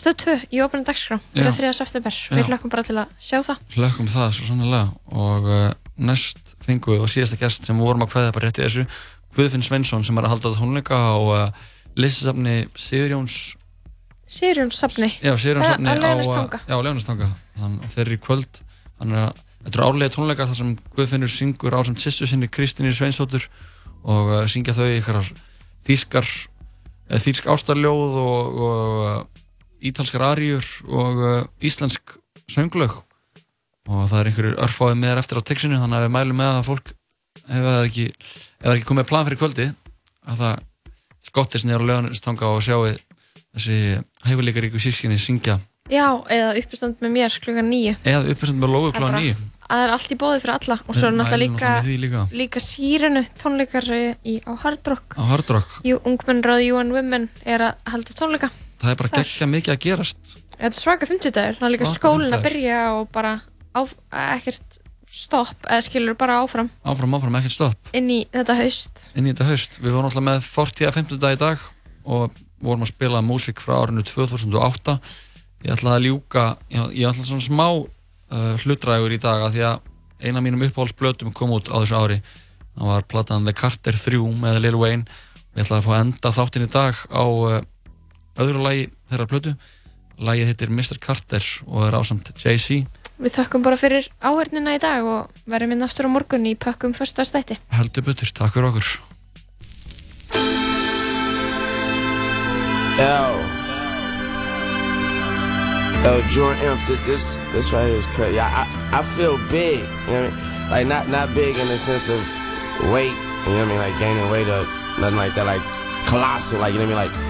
stöð 2 í ofnum dagskrá fyrir 3. september, við hlökkum bara til að sjá það. Hlökkum það svo sannlega og uh, næst fengum við og síðasta gest sem vorum að kveða bara rétt í þessu Guðfinn Sveinsson sem er að halda tónleika á uh, listasafni Sigurjóns Sigurjón Safni. Já, Sigurjónsafni á á, já, Leifnistanga þannig þeir eru í kvöld. Þannig að þetta eru árlega tónleikar þar sem Guðfinnur syngur á sem sýstu sinni Kristínu Sveinsdóttur og uh, syngja þau ykkur þýskar uh, þýsk ástarljóð og, og uh, ítalskar aríur og uh, íslensk sönglög og það er einhverjur örfáði með þér eftir á texinu þannig að við mælum með að fólk ef það ekki, ekki komið plan fyrir kvöldi að það skottist niður á Leifnistanga og sjáu þessi hæfileikaríku sískinni syngja. Já, eða uppistand með mér klukkan nýju eða uppfyrstandi með klá bara- nýju Það er allt í bóði fyrir alla. Og svo er náttúrulega líka, líka. sírenu tónleikar í, á Hard Rock. Á Hard Rock. Jú, Ungmennráð UN Women er að halda tónleika það er bara geggja mikið að gerast. Þetta er svaka 50 dagur, það er líka Svaka skólinn að byrja og bara á, ekkert stopp eða skilur bara áfram. Áfram áfram ekkert stopp. Inn í þetta haust. Inn í þetta haust. Við vorum alltaf með 40 að 50 dag í dag og vorum að spila músík frá árinu 2008 ég ætlaði að ljúka ég, ætlaði svona smá uh, hlutrægur í dag að því að eina af mínum uppáhaldsblötum kom út á þessu ári. Það var platan The Carter 3 með Lil Wayne. Ég ætlaði að fá enda þáttinn í dag á uh, öðru lagi þeirra plötu lagið heitir Mr. Carter og er ásamt Jay-Z Við þökkum bara fyrir áhörnina í dag og verðum inn aftur á morgun í pökkum fyrsta stætti heldur betur, takk fyrir okkur Yo. Yo, Jordan th- this this right here is crazy. Yeah, I, I feel big. You know what I mean? Like not not big in the sense of weight. You know what I mean? Like gaining weight or nothing like that. Like colossal. Like you know what I mean? Like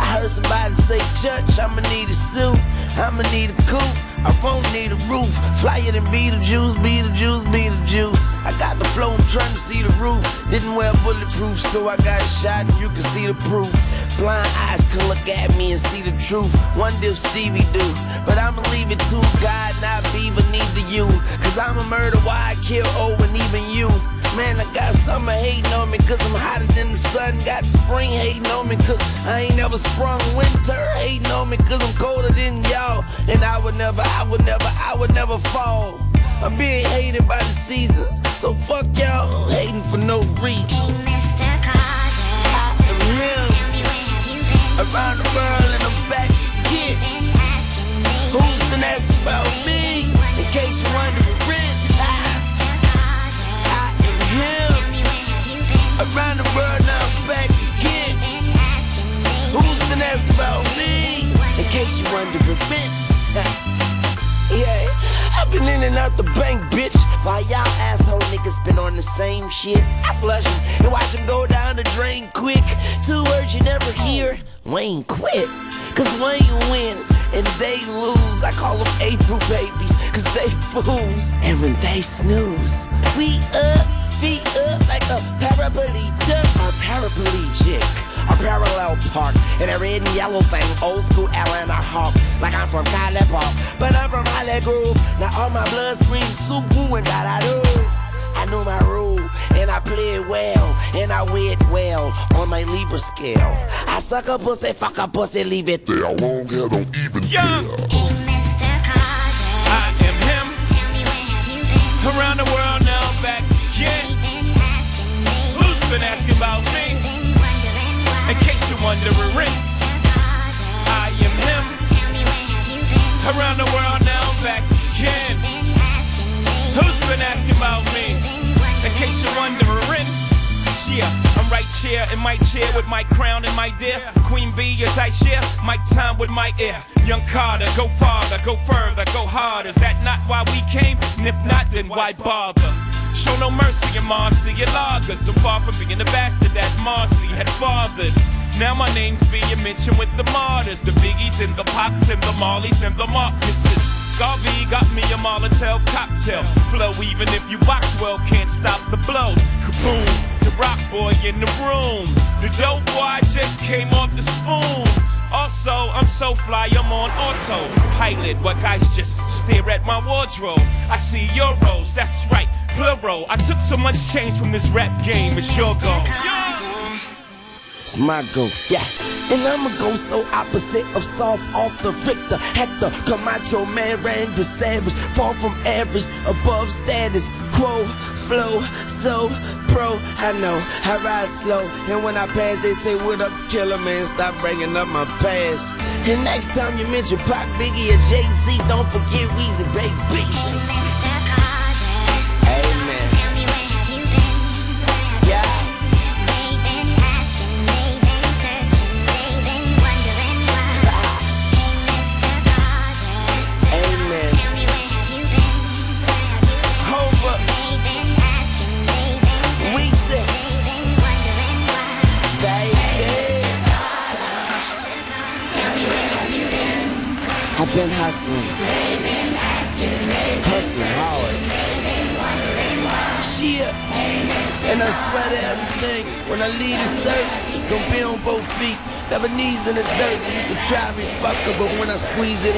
Heard somebody say, Church, I'ma need a suit, I'ma need a coupe. I won't need a roof. Flyer than Beetlejuice, Beetlejuice, Beetlejuice. I got the flow, I'm trying to see the roof. Didn't wear bulletproof, so I got shot and you can see the proof. Blind eyes can look at me and see the truth. Wonder if Stevie do. But I'ma leave it to God, not Beaver, neither you. Cause I'm a murder, why I kill O and even you. Man, I got summer hating on me cause I'm hotter than the sun. Got spring hating on me cause I ain't never sprung. Winter hating on me cause I'm colder than y'all. And I would never, I would never, I would never fall. I'm being hated by the season. So fuck y'all hating for no reason. I am him. Around the world and I'm back again. Who's been asking about me? In case you're wondering. Around the world now I'm back again. Who's been asking about me? In case you're wondering. in and out the bank, bitch. While y'all asshole niggas been on the same shit, I flush and watch 'em go down the drain quick. Two words you never hear, Wayne quit. Cause Wayne win and they lose. I call them April babies, cause they fools. And when they snooze, we up, feet up like a paraplegic or paraplegic. A parallel park in a red and yellow thing, old school Atlanta Hawk. Like I'm from Cali Park, but I'm from Holly Grove. Now all my blood screams Sugu and da da do. I know my rule, and I play it well, and I weigh it well on my Libra scale. I suck a pussy, fuck a pussy, leave it there. Long hair don't even Young. I am him. Around the world now, I'm back again. Been asking about me? In case you're wondering, I am him. Around the world now, I'm back again. Who's been asking about me? In case you're wondering. Yeah, I'm right here in my chair with my crown and my dear Queen Bee as I share my time with my ear. Young Carter, go farther, go further, go harder. Is that not why we came? And if not, then why bother? Show no mercy in Marcy and lagers. So far from being the bastard that Marcy had fathered. Now my name's being mentioned with the martyrs, the biggies and the pops and the mollies and the Marcuses. Garvey got me a Molotov cocktail flow. Even if you box well, can't stop the blows. Kaboom, the rock boy in the room. The dope boy just came off the spoon. Also, I'm so fly, I'm on autopilot. What guys just stare at my wardrobe? I see your euros, that's right, plural. I took so much change from this rap game, it's your go. It's my go, yeah. And I'ma go so opposite of soft off the Victor Hector. Camacho man Randy Savage. Far from average, above status Quo, flow, so pro. I know, I ride slow. And when I pass they say what up killer man? Stop bringing up my past. And next time you mention Pac, Biggie or Jay-Z Don't forget Weezy, baby Been hustling. Hustling hard. And I swear to everything. When I leave the surf, it's gonna be on both feet. Never knees in the dirt. You can try me, fucker, but when I squeeze it